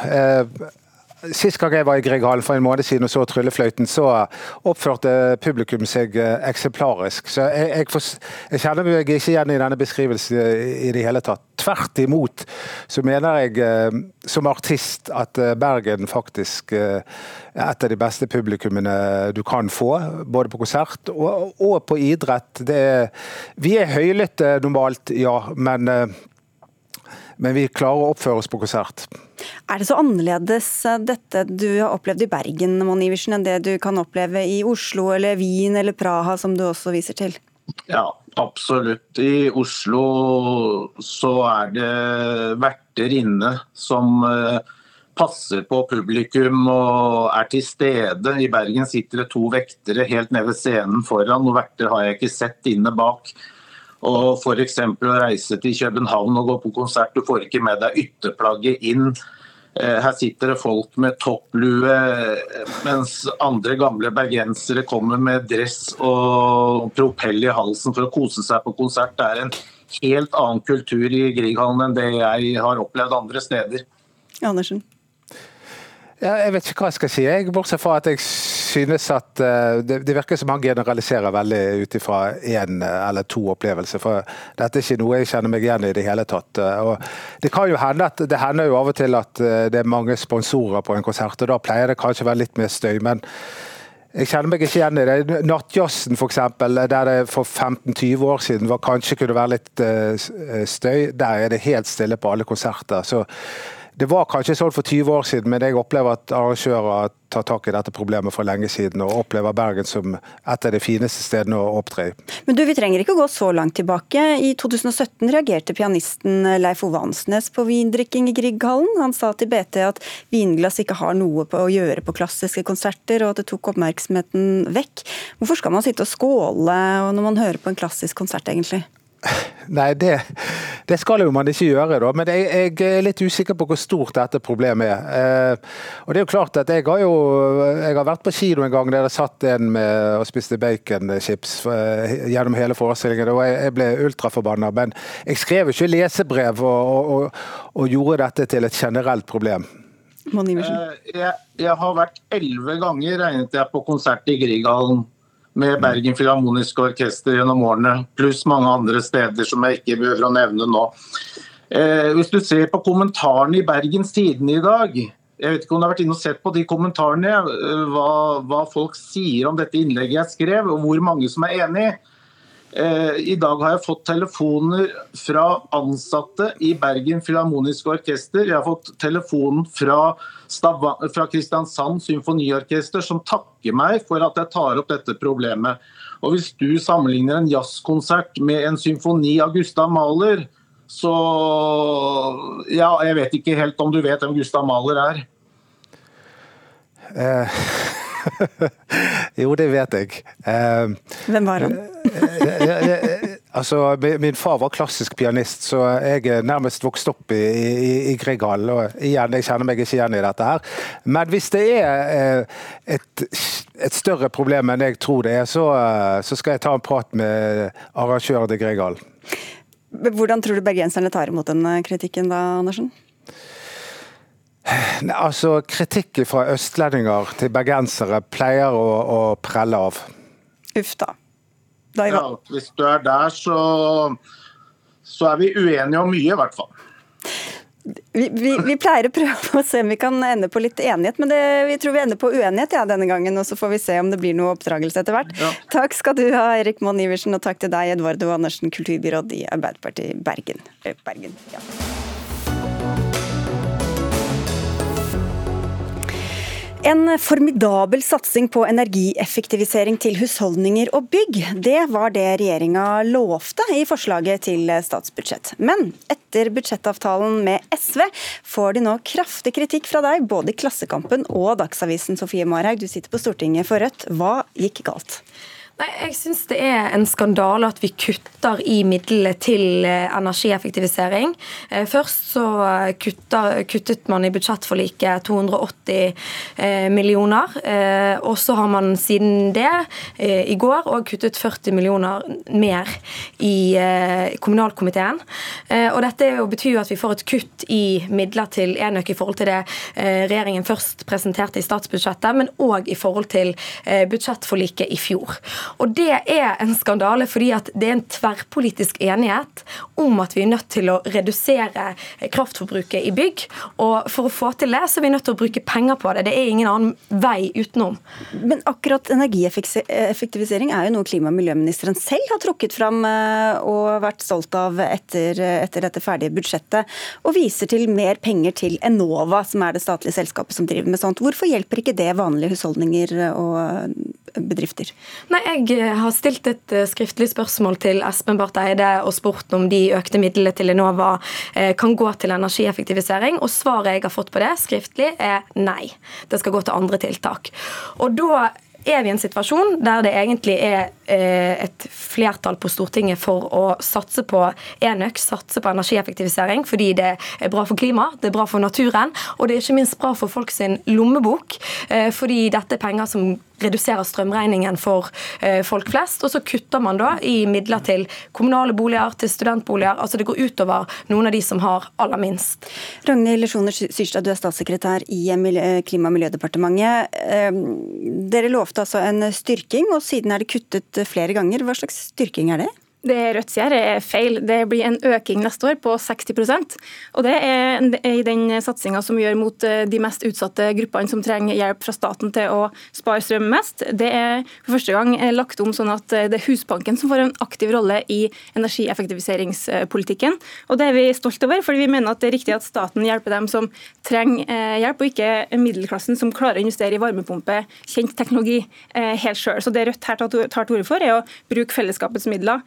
Eh, Sist gang jeg var i Grieghallen for en måned siden og så Tryllefløyten, så oppførte publikum seg eh, eksemplarisk. Så jeg, jeg, for, jeg, kjenner meg ikke igjen i denne beskrivelsen i det hele tatt. Tvert imot så mener jeg eh, som artist at eh, Bergen faktisk er et av de beste publikummene du kan få. Både på konsert og, og på idrett. Er, vi er høylytte normalt, ja. men men vi klarer å oppføre oss på konsert. Er det så annerledes eh, dette du har opplevd i Bergen Mon Iversen, enn det du kan oppleve i Oslo eller Wien eller Praha, som du også viser til? Ja, absolutt. I Oslo så er det verter inne som eh, passer på publikum og er til stede. I Bergen sitter det to vektere helt nede ved scenen foran. og verter har jeg ikke sett inne bak. Og F.eks. å reise til København og gå på konsert, du får ikke med deg ytterplagget inn. Eh, her sitter det folk med topplue, mens andre gamle bergensere kommer med dress og propell i halsen for å kose seg på konsert. Det er en helt annen kultur i Grieghallen enn det jeg har opplevd andre steder. Andersen. Ja, jeg vet ikke hva jeg skal si, jeg, bortsett fra at jeg synes at uh, det, det, virker som han generaliserer veldig ut ifra én uh, eller to opplevelser. For dette er ikke noe jeg kjenner meg igjen i det hele tatt. Uh, og det kan jo hende at det hender jo av og til at det er mange sponsorer på en konsert, og da pleier det kanskje å være litt mer støy. men jeg kjenner meg ikke igjen i det. Nattjazzen f.eks., der det for 15-20 år siden var, kanskje kunne være litt støy, der er det helt stille på alle konserter. Så det var kanskje sånn for 20 år siden, men jeg opplever at arrangører tar tak i dette problemet for lenge siden, og opplever Bergen som et av de fineste stedene å opptre i. Men du, vi trenger ikke gå så langt tilbake. I 2017 reagerte pianisten Leif Ove Ansnes på vindrikking i Grieghallen. Han sa til BT at vinglass ikke har noe å gjøre på klassiske konserter, og at det tok oppmerksomheten vekk. Hvorfor skal man sitte og skåle når man hører på en klassisk konsert, egentlig? Nei, det, det, skal jo man ikke gjøre, da. Men jeg, jeg, er litt usikker på hvor stort dette problemet er. Eh, og det er jo klart at Jeg har jo jeg har vært på kino en gang der det satt en med og spiste baconchips eh, gjennom hele forestillingen. og Jeg, jeg ble ultraforbanna. Men jeg skrev jo ikke lesebrev og, og, og, og gjorde dette til et generelt problem. Eh, jeg, jeg, har vært elleve ganger, regnet jeg, på konsert i Grieghallen med Bergen Filharmoniske Orkester gjennom årene, pluss mange andre steder som jeg ikke behøver å nevne nå. Eh, hvis du ser på kommentarene i Bergens Tidende i dag, jeg vet ikke om du har vært inne og sett på de kommentarene, eh, hva, hva, folk sier om dette innlegget jeg skrev, og hvor mange som er enig. Eh, I dag har jeg fått telefoner fra ansatte i Bergen Filharmoniske Orkester. Jeg har fått telefonen fra fra Kristiansand Symfoniorkester som takker meg for at jeg tar opp dette problemet. Og Hvis du sammenligner en jazzkonsert med en symfoni av Gustav Mahler, så Ja, jeg vet ikke helt om du vet hvem Gustav Mahler er? Eh, jo, det vet jeg. Eh, hvem var han? Eh, eh, Altså, Min far var klassisk pianist, så jeg er nærmest vokst opp i, i, i Grieghallen. Og igjen, jeg kjenner meg ikke igjen i dette her. Men hvis det er eh, et, et større problem enn jeg tror det er, så, eh, så skal jeg ta en prat med arrangøren til Grieghallen. Hvordan tror du bergenserne tar imot den kritikken da, Andersen? Altså, Kritikk fra østlendinger til bergensere pleier å, å prelle av. Uff da. ja, hvis du er der, så, så er vi uenige om mye, i hvert fall. Vi, vi, vi, pleier å prøve å se om vi kan ende på litt enighet, men det, vi tror vi ender på uenighet ja, denne gangen. og Så får vi se om det blir noe oppdragelse etter hvert. Ja. Takk skal du ha, Erik Monn Iversen, og takk til deg, Edvardo Andersen, kulturbyråd i Arbeiderpartiet Bergen. Eh, Bergen ja. En formidabel satsing på energieffektivisering til husholdninger og bygg. Det var det regjeringa lovte i forslaget til statsbudsjett. Men etter budsjettavtalen med SV får de nå kraftig kritikk fra deg, både i Klassekampen og Dagsavisen. Sofie Marhaug, du sitter på Stortinget for Rødt. Hva gikk galt? Nei, Jeg syns det er en skandale at vi kutter i midlene til eh, energieffektivisering. Eh, først så kuttet, kuttet man i budsjettforliket 280 eh, millioner. Og så har man siden det, i går, òg kuttet 40 millioner mer i kommunalkomiteen. Og dette betyr jo at vi får et kutt i midler til enøk i forhold til det regjeringen først presenterte i statsbudsjettet, men òg i forhold til budsjettforliket i fjor. Og det er en skandale fordi at det er en tverrpolitisk enighet om at vi er nødt til å redusere kraftforbruket i bygg. Og for å få til det, så er vi nødt til å bruke penger på det. Det er ingen annen vei utenom. Men akkurat energieffektivisering er jo noe klima- og miljøministeren selv har trukket fram eh, og vært stolt av etter, etter dette ferdige budsjettet, og viser til mer penger til Enova, som er det statlige selskapet som driver med sånt. Hvorfor hjelper ikke det vanlige husholdninger og bedrifter? Nei, Jeg har stilt et eh, skriftlig spørsmål til Espen Barth Eide og spurt om de økte midlene til Enova eh, kan gå til energieffektivisering. og Svaret jeg har fått på det skriftlig, er nei. Det skal gå til andre tiltak. Og da er vi i en situasjon der det egentlig er eh, et flertall på Stortinget for å satse på enøk, satse på energieffektivisering, fordi det er bra for klimaet, det er bra for naturen, og det er ikke minst bra for folk sin lommebok, eh, fordi dette er penger som reduserer strømregningen for eh, folk flest. Og så kutter man da i midler til kommunale boliger, til studentboliger. Altså det går utover noen av de som har aller minst. Ragnhild Sjoner Syrstad, du er statssekretær i Klima- og miljødepartementet. Dere lovte lovte altså en styrking, og siden er det kuttet flere ganger. Hva slags styrking er det? Det Rødt sier er feil. Det blir en øking neste år på 60% Og Det er i den satsinga som vi gjør mot eh, de mest utsatte gruppene som trenger hjelp fra staten til å spare strøm mest. Det er for første gang eh, lagt om sånn at eh, det er Husbanken som får en aktiv rolle i energieffektiviseringspolitikken. Og Det er vi stolt over, fordi vi mener at det er riktig at staten hjelper dem som trenger hjelp, og ikke middelklassen som klarer å investere i varmepumpe, kjent teknologi, helt sjøl. Så det Rødt her tar til orde for, er å bruke fellesskapets midler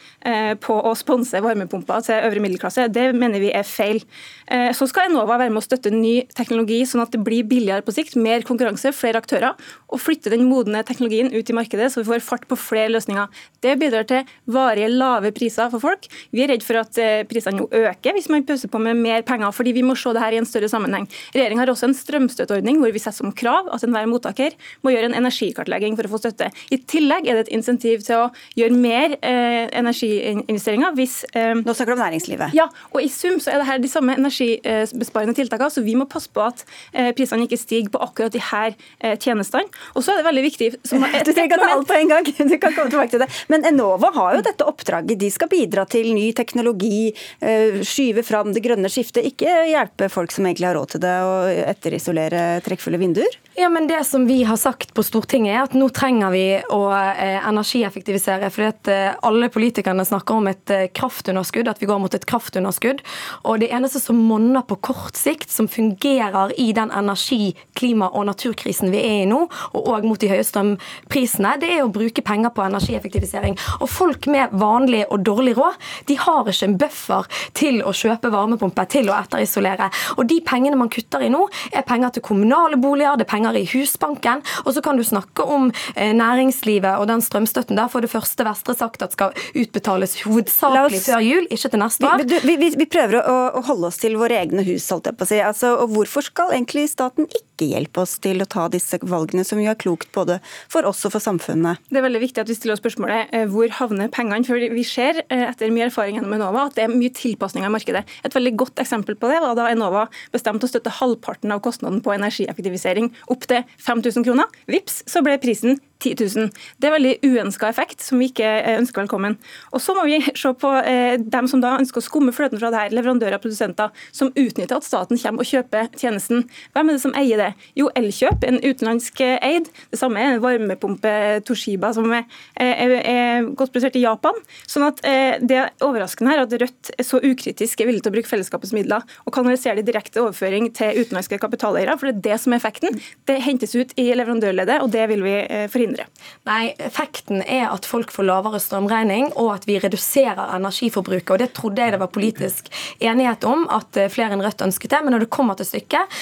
på å sponse varmepumper til øvre middelklasse. Det mener vi er feil. Eh, så skal Enova være med å støtte ny teknologi, sånn at det blir billigere på sikt, mer konkurranse, flere aktører, og flytte den modne teknologien ut i markedet, så vi får fart på flere løsninger. Det bidrar til varige lave priser for folk. Vi er redd for at eh, prisene øker hvis man pøser på med mer penger, fordi vi må se det her i en større sammenheng. Regjeringa har også en strømstøtteordning hvor vi setter som krav at enhver mottaker må gjøre en energikartlegging for å få støtte. I tillegg er det et insentiv til å gjøre mer eh, energi energiinvesteringer. Hvis, eh, Nå snakker du om næringslivet. Ja, og i sum så er det her de samme energibesparende tiltakene, så vi må passe på at eh, prisene ikke stiger på akkurat de her eh, tjenestene. Og så er det veldig viktig som, Du trenger ikke ta alt på en gang, du kan komme tilbake til det. Men Enova har jo dette oppdraget. De skal bidra til ny teknologi, eh, skyve fram det grønne skiftet, ikke hjelpe folk som egentlig har råd til det, og etterisolere trekkfulle vinduer? Ja, men Det som vi har sagt på Stortinget, er at nå trenger vi å eh, energieffektivisere. fordi at eh, alle politikerne snakker om et eh, kraftunderskudd, at vi går mot et kraftunderskudd. Og det eneste som monner på kort sikt, som fungerer i den energi-, klima- og naturkrisen vi er i nå, og òg mot de høye strømprisene, det er å bruke penger på energieffektivisering. Og folk med vanlig og dårlig råd, de har ikke en buffer til å kjøpe varmepumpe, til å etterisolere. Og de pengene man kutter i nå, er penger til kommunale boliger, det er penger i Husbanken, og så kan du snakke om eh, næringslivet og den strømstøtten. Der for det første Vestre sagt at skal utbetales utbetales hovedsakelig før jul, ikke til neste år. Vi, vi, vi prøver å, å, holde oss til våre egne hus, holdt jeg på å si. Altså, og hvorfor skal egentlig staten ikke hjelpe oss til å ta disse valgene, som jo er klokt både for oss og for samfunnet? Det er veldig viktig at vi stiller oss spørsmålet eh, hvor havner pengene? For vi ser eh, etter mye erfaring gjennom Enova at det er mye tilpasninger i markedet. Et veldig godt eksempel på det var da Enova bestemte å støtte halvparten av kostnaden på energieffektivisering opp til 5000 kroner. Vips, så ble prisen 10 000. Det er veldig uønska effekt, som vi ikke eh, ønsker velkommen. Og Så må vi se på dem som da ønsker å skumme fløten fra det her, leverandører og produsenter, som utnytter at staten kommer og kjøper tjenesten. Hvem er det som eier det? Jo, Elkjøp, en utenlandsk eh, eid. Det samme er en varmepumpe Toshiba, som er, er, er godt produsert i Japan. Sånn at eh, Det er overraskende her at Rødt er så ukritisk er villig til å bruke fellesskapets midler og kanalisere det direkte overføring til utenlandske kapitaleiere, for det er det som er effekten. Det hentes ut i leverandørleddet, og det vil vi eh, forhindre? Nei, Effekten er at folk får lavere strømregning, og at vi reduserer energiforbruket. og Det trodde jeg det var politisk enighet om at eh, flere enn Rødt ønsket det. Men når det kommer til stykket,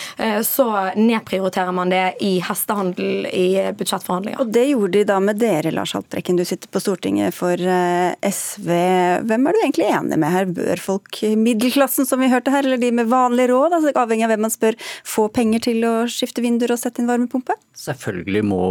så så nedprioriterer man det i hestehandel i budsjettforhandlinger. Og Det gjorde de da med dere, Lars Haltbrekken. Du sitter på Stortinget for eh, SV. Hvem er du egentlig enig med her? Bør folk i middelklassen, som vi hørte her, eller de med vanlig råd, altså avhengig av hvem man spør, få penger til å skifte vinduer og sette inn varmepumpe? Selvfølgelig må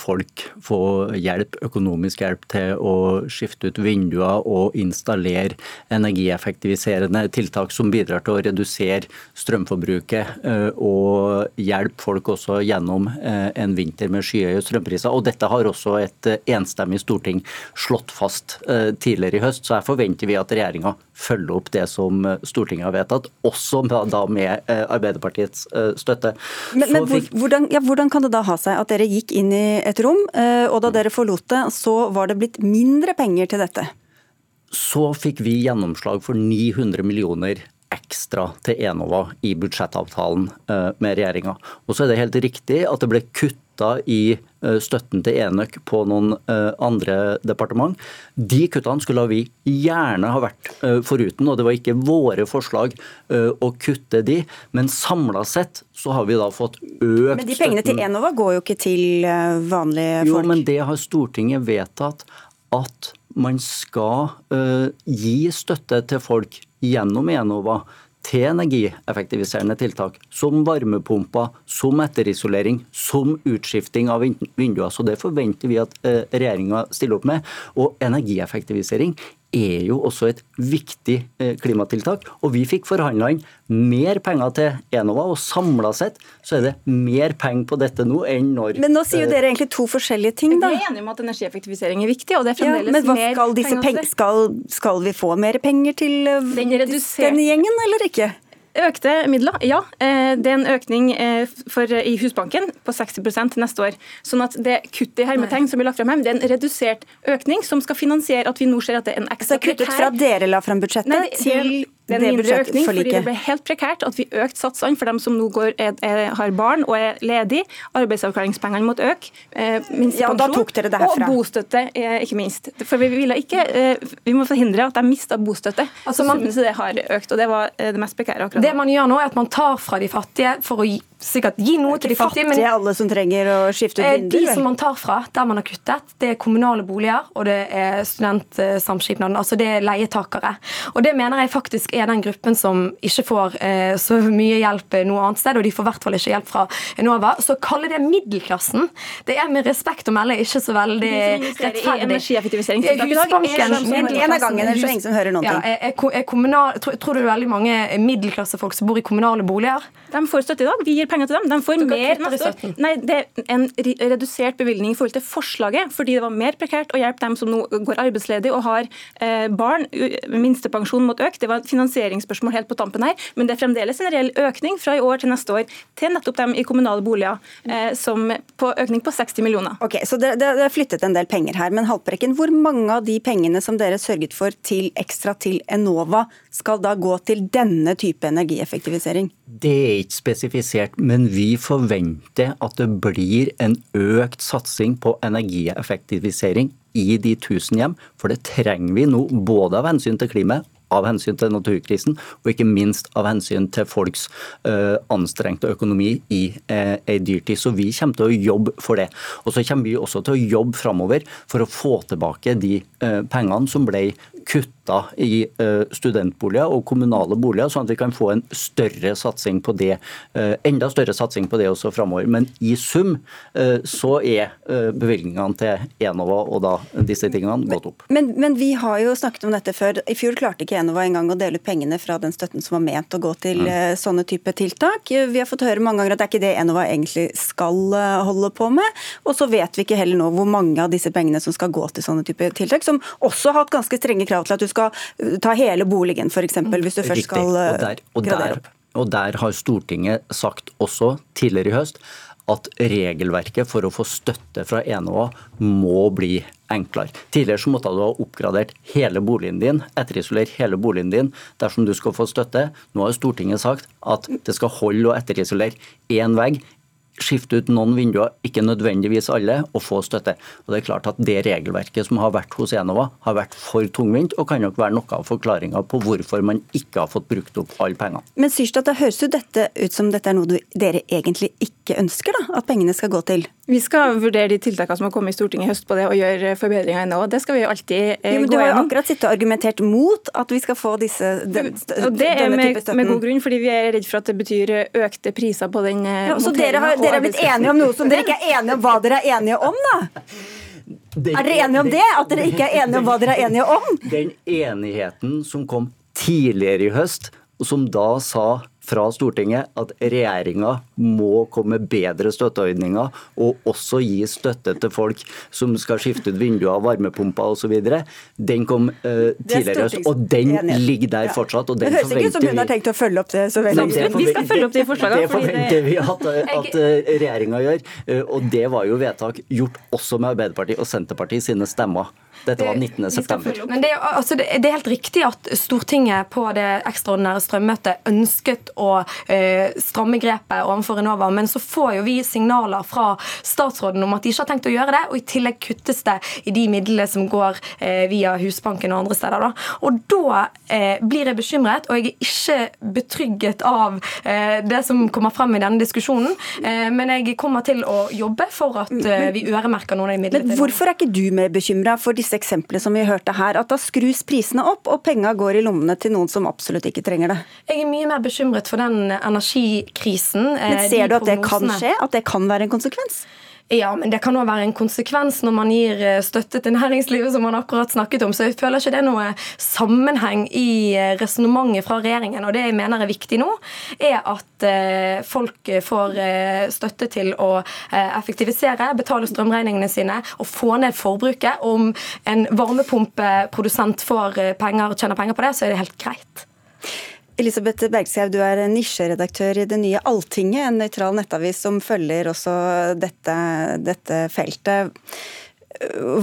folk få hjelp, økonomisk hjelp til å skifte ut vinduer og installere energieffektiviserende tiltak som bidrar til å redusere strømforbruket eh, og hjelpe folk også gjennom eh, en vinter med skyhøye strømpriser. Og dette har også et eh, enstemmig storting slått fast tidligere i høst, så her forventer vi at regjeringa følger opp det som Stortinget har vedtatt, også da med Arbeiderpartiets støtte. Men, men hvordan, ja, hvordan kan det da ha seg at dere gikk inn i et rom Eh, og da dere forlot det, så var det blitt mindre penger til dette? Så fikk vi gjennomslag for 900 millioner ekstra til Enova i budsjettavtalen eh, med regjeringa. Og så er det helt riktig at det ble kutta i eh, støtten til enøk på noen andre departement. De kuttene skulle vi gjerne ha vært foruten, og det var ikke våre forslag å kutte de. Men samla sett så har vi da fått økt støtten. Men de pengene til Enova går jo ikke til vanlige folk? Jo, men det har Stortinget vedtatt at man skal gi støtte til folk gjennom Enova til energieffektiviserende tiltak, som varmepumper, som etterisolering, som utskifting av vinduer. Så Det forventer vi at uh, regjeringa stiller opp med. Og energieffektivisering er jo også et viktig eh, klimatiltak. Og vi fikk forhandla inn mer penger til Enova, og samla sett så er det mer penger på dette nå enn når Men nå sier jo dere egentlig to forskjellige ting, da. Vi er enige om at energieffektivisering er viktig, og det er fremdeles ja, men hva skal disse penger skal, skal, vi få mer penger til eh, Den denne gjengen, eller ikke? Økte midler, ja. Eh, det er en økning eh, for, i Husbanken på 60 til neste år. Sånn at det kuttet i hermetegn som blir lagt frem her, det er en redusert økning som skal finansiere at vi nå ser at det er en ekstra kutt. kuttet fra dere la frem budsjettet Nei, til det er en mindre økning, fordi det ble helt prekært at vi økte satsene for dem som nå går, er, er, har barn og er ledige. Arbeidsavklaringspengene måtte øke. Eh, ja, og da tok dere. Og bostøtte, eh, ikke minst. For vi ville ikke, eh, vi må forhindre at de mista bostøtte. Altså man, så det har økt, og det var eh, det mest prekære akkurat Det man gjør nå, er at man tar fra de fattige for å gi sikkert gi noe til de fattige. Men alle som trenger å skifte ut eh, vinduer? De som man tar fra, der man har kuttet, det er kommunale boliger og det er studentsamskipnaden. Altså det er leietakere. Og det mener jeg faktisk er den gruppen som ikke får eh, så mye hjelp noe annet sted, og de får i hvert fall ikke hjelp fra Enova. Så å kalle det middelklassen, det er med respekt å melde ikke så veldig rettferdig. Husbanken En av gangen, er så ingen som hører noen ting. Ja, er, er kommunal, tror, tror du det er veldig mange middelklassefolk som bor i kommunale boliger? De får støtte i dag. Vi gir penger til dem. De får mer neste år. Nei, det er en redusert bevilgning i forhold til forslaget, fordi det var mer prekært å hjelpe dem som nå går arbeidsledig og har eh, barn. Minstepensjonen måtte øke. Det var et finansieringsspørsmål helt på tampen her, men det er fremdeles en reell økning fra i år til neste år til nettopp dem i kommunale boliger, eh, som på økning på 60 millioner. Ok, Så det, det, det er flyttet en del penger her, men Haltbrekken, hvor mange av de pengene som dere sørget for til ekstra til Enova, skal da gå til denne type energieffektivisering? Det er ikke spesifisert, men vi forventer at det blir en økt satsing på energieffektivisering i de tusen hjem. For det trenger vi nå, både av hensyn til klimaet av hensyn til naturkrisen, og ikke minst av hensyn til folks uh, anstrengte økonomi i uh, ei dyrtid. Så vi kommer til å jobbe for det. Og så kommer vi også til å jobbe framover for å få tilbake de uh, pengene som ble kutta i eh, studentboliger og kommunale boliger, sånn at vi kan få en større satsing på det, eh, enda større satsing på det også framover. Men i sum eh, så er bevilgningene til Enova og da disse tingene gått opp. Men, men, vi har jo snakket om dette før. I fjor klarte ikke Enova engang å dele ut pengene fra den støtten som var ment å gå til mm. sånne type tiltak. Vi har fått høre mange ganger at det er ikke det Enova egentlig skal holde på med. Og så vet vi ikke heller nå hvor mange av disse pengene som skal gå til sånne type tiltak, som også har hatt ganske strenge krav krav til at du skal uh, ta hele boligen, f.eks. Hvis du først skal og der, og gradere opp. Og der har Stortinget sagt også tidligere i høst at regelverket for å få støtte fra Enova må bli enklere. Tidligere så måtte du ha oppgradert hele boligen din, etterisolert hele boligen din dersom du skal få støtte. Nå har Stortinget sagt at det skal holde å etterisolere én vegg skifte ut noen vinduer, ikke nødvendigvis alle, og få støtte. Og Det er klart at det regelverket som har vært hos Enova, har vært for tungvint, og kan nok være noe av forklaringa på hvorfor man ikke har fått brukt opp alle pengene. Men Syrstad, det høres jo dette ut som dette er noe dere egentlig ikke ønsker da, at pengene skal gå til? Vi skal vurdere de tiltakene som har kommet i Stortinget i høst på det, og gjøre forbedringer ennå. Det skal vi jo alltid eh, jo, men Du har jo akkurat sittet og argumentert mot at vi skal få disse, den, og Det er med, med, god grunn, fordi vi er redd for at det betyr økte priser på den eh, ja, Så dere har, dere har blitt enige om noe som dere ikke er enige om hva dere er enige om, da? er dere enige om det? At dere ikke er enige om hva dere er enige om? Den enigheten som kom tidligere i høst, og som da sa fra Stortinget at regjeringa må komme med bedre støtteordninger og også gi støtte til folk som skal skifte ut vinduer, varmepumper osv. Den kom uh, tidligere høst, og den ligger der fortsatt. Og den det høres ikke ut som hun har tenkt å følge opp det så veldig. Det vi skal følge opp de forslagene. Det forventer vi at, at uh, regjeringa gjør, og det var jo vedtak gjort også med Arbeiderpartiet og Senterpartiet sine stemmer. Dette var 19.9. Men det, altså, det, er helt riktig at Stortinget på det ekstraordinære strømmøtet ønsket å eh, stramme grepet overfor Enova, men så får jo vi signaler fra statsråden om at de ikke har tenkt å gjøre det, og i tillegg kuttes det i de midlene som går eh, via Husbanken og andre steder. Da. Og da eh, blir jeg bekymret, og jeg er ikke betrygget av eh, det som kommer frem i denne diskusjonen, eh, men jeg kommer til å jobbe for at eh, vi øremerker noen av de midlene. Men hvorfor er ikke du mer bekymra for disse eksemplene som vi hørte her, at da skrus prisene opp og penga går i lommene til noen som absolutt ikke trenger det? Jeg er mye mer bekymret for den energikrisen. Men eh, ser du at det kan skje? At det kan være en konsekvens? Ja, men det kan òg være en konsekvens når man gir eh, støtte til næringslivet, som man akkurat snakket om. Så jeg føler ikke det er noe sammenheng i eh, resonnementet fra regjeringen. Og det jeg mener er viktig nå, er at eh, folk får støtte til å effektivisere, betale strømregningene sine og få ned forbruket. Om en varmepumpeprodusent får penger, og tjener penger på det, så er det helt greit. Elisabeth Bergskau, du er nisjeredaktør i det nye Alltinget, en nøytral nettavis som følger også dette, dette feltet.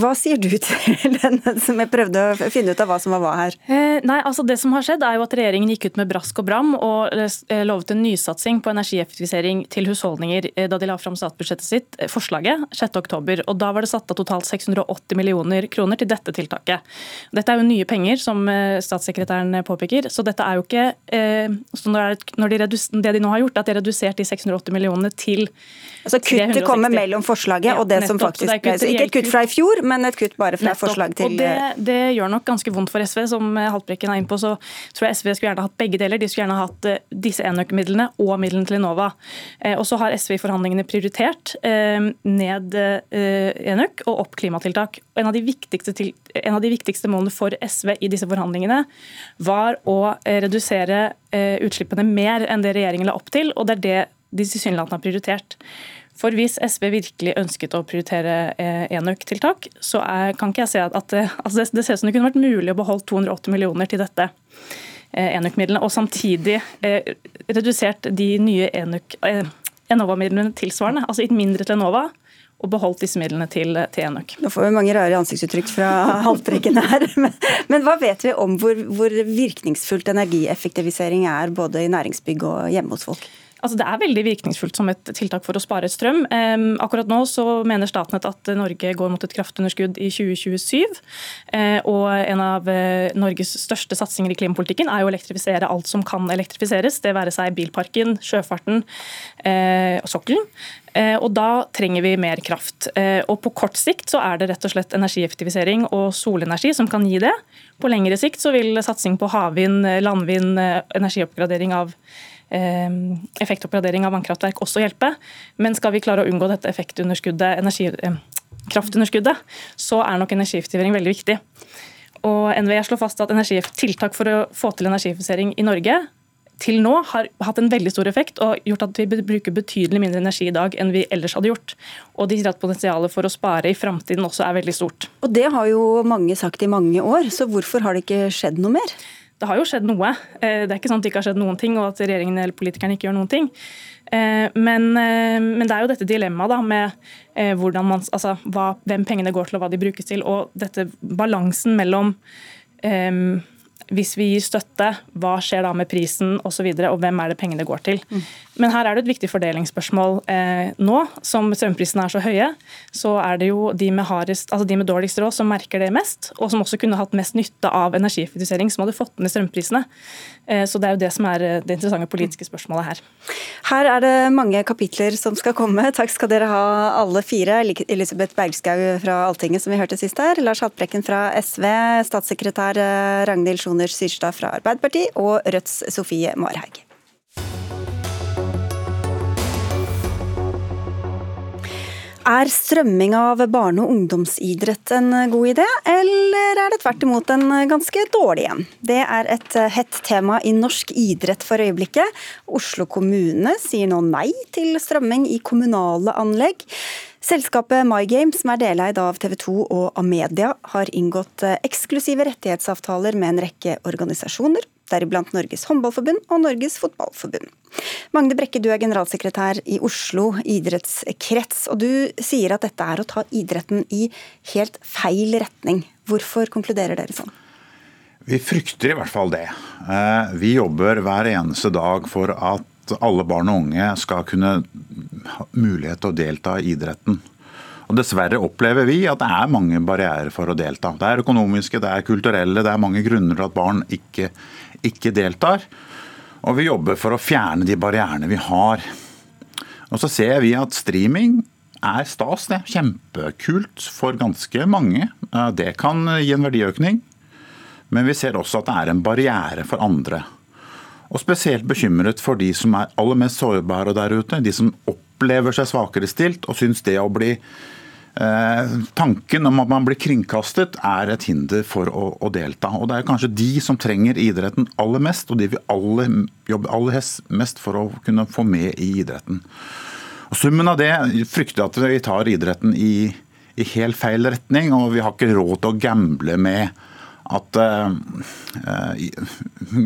Hva sier du til den som jeg prøvde å finne ut av hva som var hva her? Eh, nei, altså Det som har skjedd er jo at Regjeringen gikk ut med brask og bram og eh, lovet en nysatsing på energieffektivisering til husholdninger eh, da de la fram statsbudsjettet sitt, eh, forslaget, 6.10. Og Da var det satt av totalt 680 millioner kroner til dette tiltaket. Dette er jo nye penger, som statssekretæren påpeker. Så dette er jo ikke eh, når de redus, Det de nå har gjort, er at de har redusert de 680 millionene til Altså Kuttet kommer mellom forslaget og det nettopp, som faktisk ble Ikke et kutt fra i fjor, men et kutt bare fra nettopp, forslag til og det, det, gjør nok ganske vondt for SV. Som Haltbrekken er inne på, så tror jeg SV skulle gjerne hatt begge deler. De skulle gjerne hatt eh, disse enøkmidlene og midlene til Enova. Eh, og så har SV i forhandlingene prioritert eh, ned enøk og opp klimatiltak. En av, til, en av de viktigste målene for SV i disse forhandlingene var å redusere utslippene mer enn det regjeringen la opp til, og det er det de tilsynelatende har prioritert. For hvis SV virkelig ønsket å prioritere eh, enøk-tiltak, så er, kan ikke jeg se at det, altså det, ser ut som det kunne vært mulig å beholde 280 millioner til dette eh, enøk-midlene, og samtidig eh, redusert de nye Enova-midlene tilsvarende, altså gitt mindre til Enova og beholdt disse midlene til, til enøk. Nå får vi mange rare ansiktsuttrykk fra halvtrekken her. Men, men, hva vet vi om hvor, hvor virkningsfullt energieffektivisering er både i næringsbygg og hjemme hos folk? Altså, det er veldig virkningsfullt som et tiltak for å spare strøm. Akkurat nå så mener Statnett at Norge går mot et kraftunderskudd i 2027. Uh, og en av uh, Norges største satsinger i klimapolitikken er å elektrifisere alt som kan elektrifiseres. Det være seg bilparken, sjøfarten uh, og sokkelen. Og Da trenger vi mer kraft. Og På kort sikt så er det rett og slett energieffektivisering og solenergi som kan gi det. På lengre sikt så vil satsing på havvind, landvind, energioppgradering av effektoppgradering av vannkraftverk også hjelpe. Men skal vi klare å unngå dette effektunderskuddet, energi, eh, kraftunderskuddet, så er nok energieffektivering veldig viktig. Og NVE slår fast at tiltak for å få til energieffektivisering i Norge til nå har hatt en veldig stor effekt og gjort at vi bruker betydelig mindre energi i dag enn vi ellers hadde gjort. Og de sier at potensialet for å spare i framtiden også er veldig stort. Og Det har jo mange sagt i mange år, så hvorfor har det ikke skjedd noe mer? Det har jo skjedd noe. Eh, det er ikke sånn at det ikke har skjedd noen ting, og at regjeringen eller politikerne ikke gjør noen ting. Eh, men, eh, men det er jo dette dilemmaet med man, altså, hva, hvem pengene går til og hva de brukes til, og dette balansen mellom um, hvis vi gir støtte, hva skjer da med prisen osv., og, så videre, og hvem er det pengene går til. Mm. Men her er det et viktig fordelingsspørsmål eh, nå. Som strømprisene er så høye, så er det jo de med, hardest, altså de med dårligst råd som merker det mest, og som også kunne hatt mest nytte av energieffektivisering, som hadde fått ned strømprisene. Eh, så det er jo det som er eh, det interessante politiske spørsmålet her. Her er det mange kapitler som skal komme. Takk skal dere ha alle fire. Elisabeth Bergskau fra Alltinget, som vi hørte sist her. Lars Haltbrekken fra SV, statssekretær eh, Ragnhild Sjoner Syrstad fra Arbeiderpartiet og Rødts Sofie Marhaug. Er strømming av barne- og ungdomsidrett en god idé, eller er det tvert imot en ganske dårlig en? Det er et hett tema i norsk idrett for øyeblikket. Oslo kommune sier nå nei til strømming i kommunale anlegg. Selskapet MyGame, som er deleid av TV 2 og Amedia, har inngått eksklusive rettighetsavtaler med en rekke organisasjoner, deriblant Norges håndballforbund og Norges fotballforbund. Magne Brekke, du er generalsekretær i Oslo idrettskrets, og du sier at dette er å ta idretten i helt feil retning. Hvorfor konkluderer dere sånn? Vi frykter i hvert fall det. Eh, vi jobber hver eneste dag for at alle barn og unge skal kunne ha mulighet til å delta i idretten. Og Dessverre opplever vi at det er mange barrierer for å delta. Det er økonomiske, det er kulturelle, det er mange grunner til at barn ikke, ikke deltar. Og vi jobber for å fjerne de barrierene vi har. Og så ser vi at streaming er stas, det. Kjempekult for ganske mange. Det kan gi en verdiøkning. Men vi ser også at det er en barriere for andre. Og spesielt bekymret for de som er aller mest sårbare der ute. De som opplever seg svakere stilt og syns det å bli Tanken om at man blir kringkastet er et hinder for å, å, delta. Og Det er kanskje de som trenger idretten aller mest, og de vil alle jobbe aller mest for å kunne få med i idretten. Og Summen av det frykter at vi tar idretten i, i helt feil retning, og vi har ikke råd til å gamble med at uh,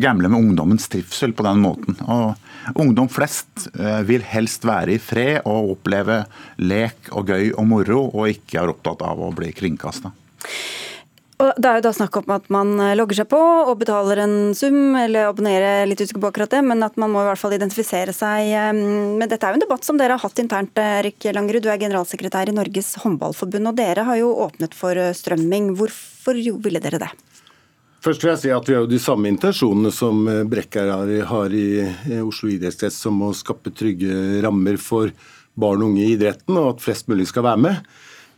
gamble med ungdommens trivsel på den måten. Og ungdom flest uh, vil helst være i fred og oppleve lek og gøy og moro, og ikke er opptatt av å bli kringkasta. Det er jo da snakk om at man logger seg på og betaler en sum, eller abonnerer, litt usikker på akkurat det, men at man må i hvert fall identifisere seg. Men dette er jo en debatt som dere har hatt internt, Erik Langerud. Du er generalsekretær i Norges håndballforbund, og dere har jo åpnet for strømming. Hvorfor ville dere det? Først vil jeg si at Vi har jo de samme intensjonene som eh, Brekker har i Oslo idrettskrets, som å skape trygge rammer for barn og unge i idretten, og at flest mulig skal være med.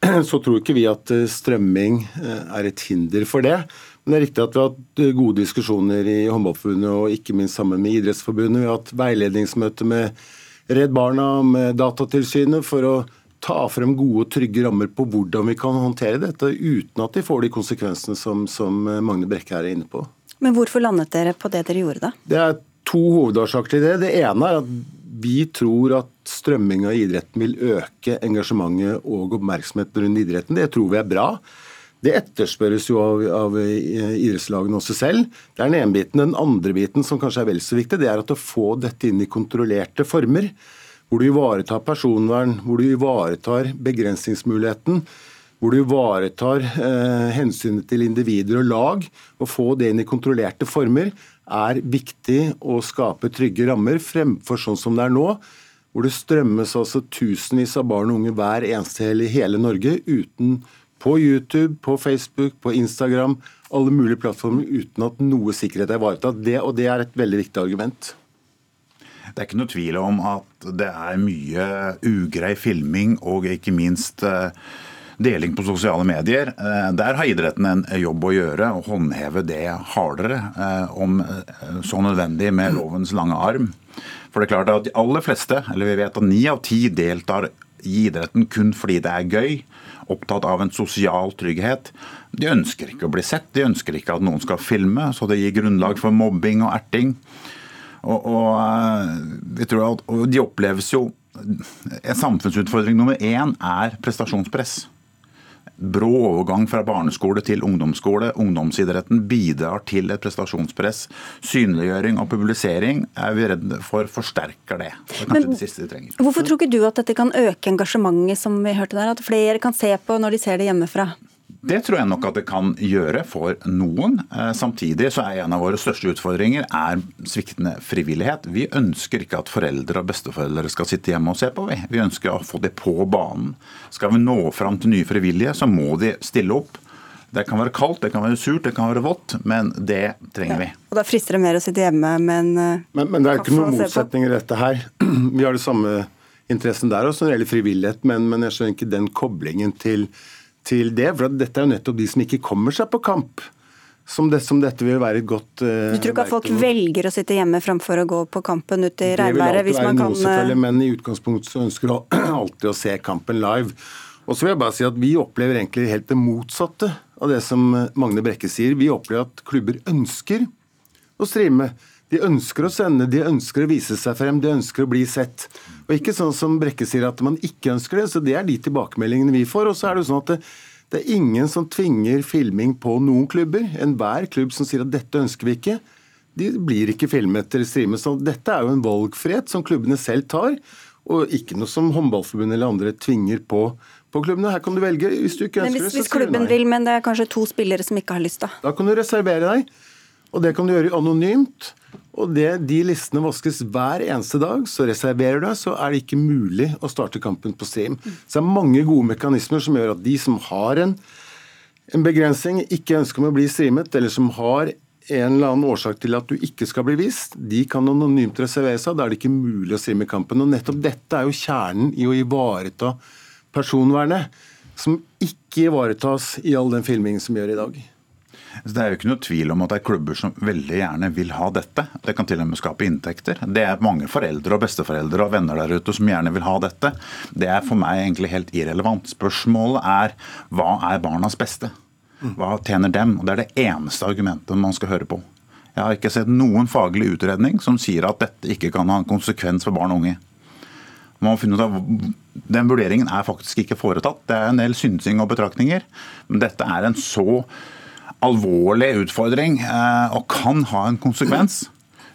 Så tror ikke vi at eh, strømming eh, er et hinder for det. Men det er riktig at vi har hatt gode diskusjoner i Håndballforbundet og ikke minst sammen med Idrettsforbundet. Vi har hatt veiledningsmøte med Redd Barna, med Datatilsynet, for å ta frem gode og trygge rammer på hvordan vi kan håndtere dette, uten at de får de konsekvensene som, som Magne Brekke er inne på. Men hvorfor landet dere på det dere gjorde da? Det er to hovedårsaker til det. Det ene er at vi tror at strømming av idretten vil øke engasjementet og oppmerksomheten rundt idretten. Det tror vi er bra. Det etterspørres jo av, av idrettslagene også selv. Det er den ene biten. Den andre biten, som kanskje er vel så viktig, det er at å få dette inn i kontrollerte former hvor du ivaretar personvern, hvor du ivaretar begrensningsmuligheten, hvor du ivaretar eh, hensynet til individer og lag, og få det inn i kontrollerte former, er viktig å skape trygge rammer, fremfor sånn som det er nå, hvor det strømmes altså tusenvis av barn og unge hver eneste helg i hele Norge uten på YouTube, på Facebook, på Instagram, alle mulige plattformer uten at noe sikkerhet er ivaretatt. Det, og det er et veldig viktig argument. Det er ikke noe tvil om at det er mye ugrei filming og ikke minst eh, deling på sosiale medier. Eh, der har idretten en jobb å gjøre, å håndheve det hardere, eh, om så nødvendig med lovens lange arm. For det er klart at de aller fleste, eller vi vet at ni av ti deltar i idretten kun fordi det er gøy, opptatt av en sosial trygghet. De ønsker ikke å bli sett, de ønsker ikke at noen skal filme, så det gir grunnlag for mobbing og erting. Og, og, tror at, og de oppleves jo En samfunnsutfordring nummer én er prestasjonspress. Brå overgang fra barneskole til ungdomsskole. Ungdomsidretten bidrar til et prestasjonspress. Synliggjøring og publisering er vi redd for forsterker det. Det Men, det siste de trenger. Hvorfor tror ikke du at dette kan øke engasjementet, som vi hørte der? At flere kan se på når de ser det hjemmefra? Det tror jeg nok at det kan gjøre for noen. Eh, samtidig så er en av våre største utfordringer er sviktende frivillighet. Vi ønsker ikke at foreldre og besteforeldre skal sitte hjemme og se på. Vi, vi ønsker å få det på banen. Skal vi nå fram til nye frivillige, så må de stille opp. Det kan være kaldt, det kan være surt, det kan være vått, men det trenger vi. Og Da frister det mer å sitte hjemme, men eh, Men, men det er ikke noen motsetning i dette her. Vi har det samme interessen der også når det gjelder frivillighet, men, men jeg skjønner ikke den koblingen til til det. For dette er jo nettopp de som ikke kommer seg på kamp. Som, det, som dette vil være et godt uh, Du tror ikke at folk velger å sitte hjemme framfor å gå på kampen ute i regnværet? hvis man kan... Det vil være Noe, selvfølgelig, men i utgangspunktet så ønsker du alltid å se kampen live. Og så vil jeg bare si at Vi opplever egentlig helt det motsatte av det som Magne Brekke sier. Vi opplever at klubber ønsker å streame. De ønsker å sende, de ønsker å vise seg frem, de ønsker å bli sett. Og ikke sånn som Brekke sier at man ikke ønsker det. så Det er de tilbakemeldingene vi får. Og så er det jo sånn at det, det er ingen som tvinger filming på noen klubber. Enhver klubb som sier at dette ønsker vi ikke, de blir ikke filmet eller streamet. Så dette er jo en valgfrihet som klubbene selv tar, og ikke noe som Håndballforbundet eller andre tvinger på på klubbene. Her kan du velge. Hvis du ikke ønsker men hvis, det, så Hvis klubben vil, men det er kanskje to spillere som ikke har lyst, da? Da kan du reservere deg. Og det kan du gjøre anonymt. Og det, De listene vaskes hver eneste dag. Så reserverer du deg, så er det ikke mulig å starte kampen på stream. Så det er mange gode mekanismer som gjør at de som har en, en begrensning, ikke ønsker om å bli streamet, eller som har en eller annen årsak til at du ikke skal bli vist, de kan anonymt reservere seg. Da er det ikke mulig å streame kampen. Og nettopp dette er jo kjernen i å ivareta personvernet, som ikke ivaretas i all den filmingen som gjør i dag. Det er jo ikke noe tvil om at det er klubber som veldig gjerne vil ha dette. Det kan til og med skape inntekter. Det er mange foreldre og besteforeldre og venner der ute som gjerne vil ha dette. Det er for meg egentlig helt irrelevant. Spørsmålet er hva er barnas beste? Hva tjener dem? Og Det er det eneste argumentet man skal høre på. Jeg har ikke sett noen faglig utredning som sier at dette ikke kan ha en konsekvens for barn og unge. Man må finne ut av Den vurderingen er faktisk ikke foretatt. Det er en del synsing og betraktninger. Men dette er en så alvorlig utfordring eh, og kan ha en konsekvens.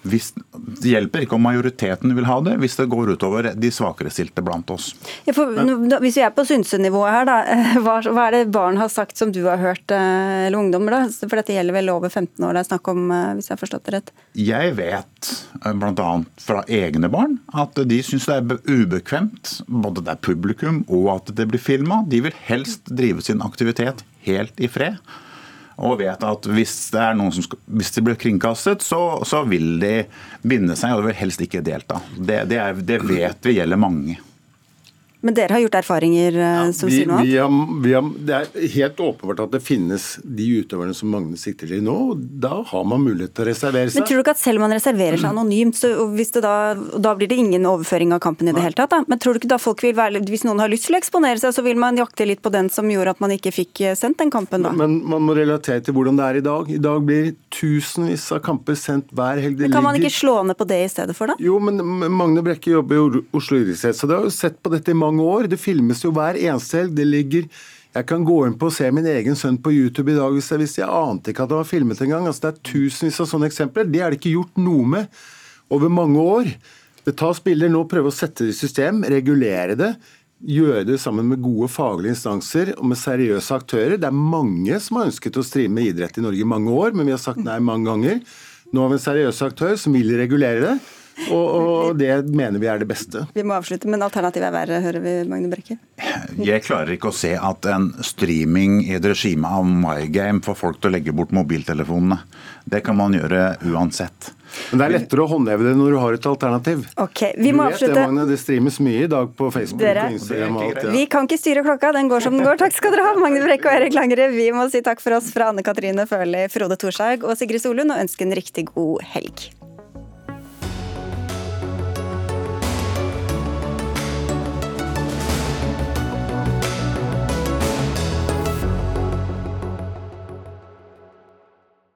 Hvis, det hjelper ikke om majoriteten vil ha det, hvis det går utover de svakere stilte blant oss. Ja, for, hvis vi er på synsenivået her, da, hva, hva, er det barn har sagt som du har hørt, eh, eller ungdommer? da? For dette gjelder vel over 15 år det er snakk om, eh, hvis jeg har forstått det rett? Jeg vet bl.a. fra egne barn at de syns det er ubekvemt, både det er publikum og at det blir filma. De vil helst drive sin aktivitet helt i fred og vet at hvis det, er noen som skal, hvis det blir kringkastet, så, så, vil de binde seg, og de vil helst ikke delta. Det, det, er, det vet vi gjelder mange. Men dere har gjort erfaringer eh, ja, som vi, sier noe annet? Det er helt åpenbart at det finnes de utøverne som Magne sikter til nå. og Da har man mulighet til å reservere seg. Men tror du ikke at selv om man reserverer seg anonymt, så da, da, blir det ingen overføring av kampen i det hele tatt? Da? Men tror du ikke da folk vil være, Hvis noen har lyst til å eksponere seg, så vil man jakte litt på den som gjorde at man ikke fikk eh, sendt den kampen, da? Men, man må relatere til hvordan det er i dag. I dag blir tusenvis av kamper sendt hver helg. Men kan man ikke slå ned på det i stedet for, da? Jo, men Magne Brekke jobber i Oslo idrettsrett, så det har jo sett på dette i mange mange år. Det filmes jo hver eneste helg. Det ligger jeg kan gå inn på og se min egen sønn på YouTube i dag hvis jeg, hvis jeg ante ikke at det var filmet engang. Altså, det er tusenvis av sånne eksempler. Det er det ikke gjort noe med over mange år. Det tas bilder nå prøve å sette det i system, regulere det. Gjøre det sammen med gode faglige instanser og med seriøse aktører. Det er mange som har ønsket å streame idrett i Norge i mange år, men vi har sagt nei mange ganger. Nå har vi en seriøs aktør som vil regulere det. Og, og, det mener vi er det beste. Vi må avslutte, men alternativet er verre, hører vi Magne Brekke. Jeg klarer ikke å se at en streaming i et regime av MyGame får folk til å legge bort mobiltelefonene. Det kan man gjøre uansett. Men det er lettere å håndheve det når du har et alternativ. Ok, vi må du vet avslutte. Det, Magne, det streames mye i dag på Facebook Dere, og Instagram. og alt, ja. Vi kan ikke styre klokka, den går som den går. Takk skal dere ha, Magne Brekke og Erik Langerud. Vi må si takk for oss fra Anne Katrine Førli, Frode Thorshaug og Sigrid Solund, og ønske en riktig god helg.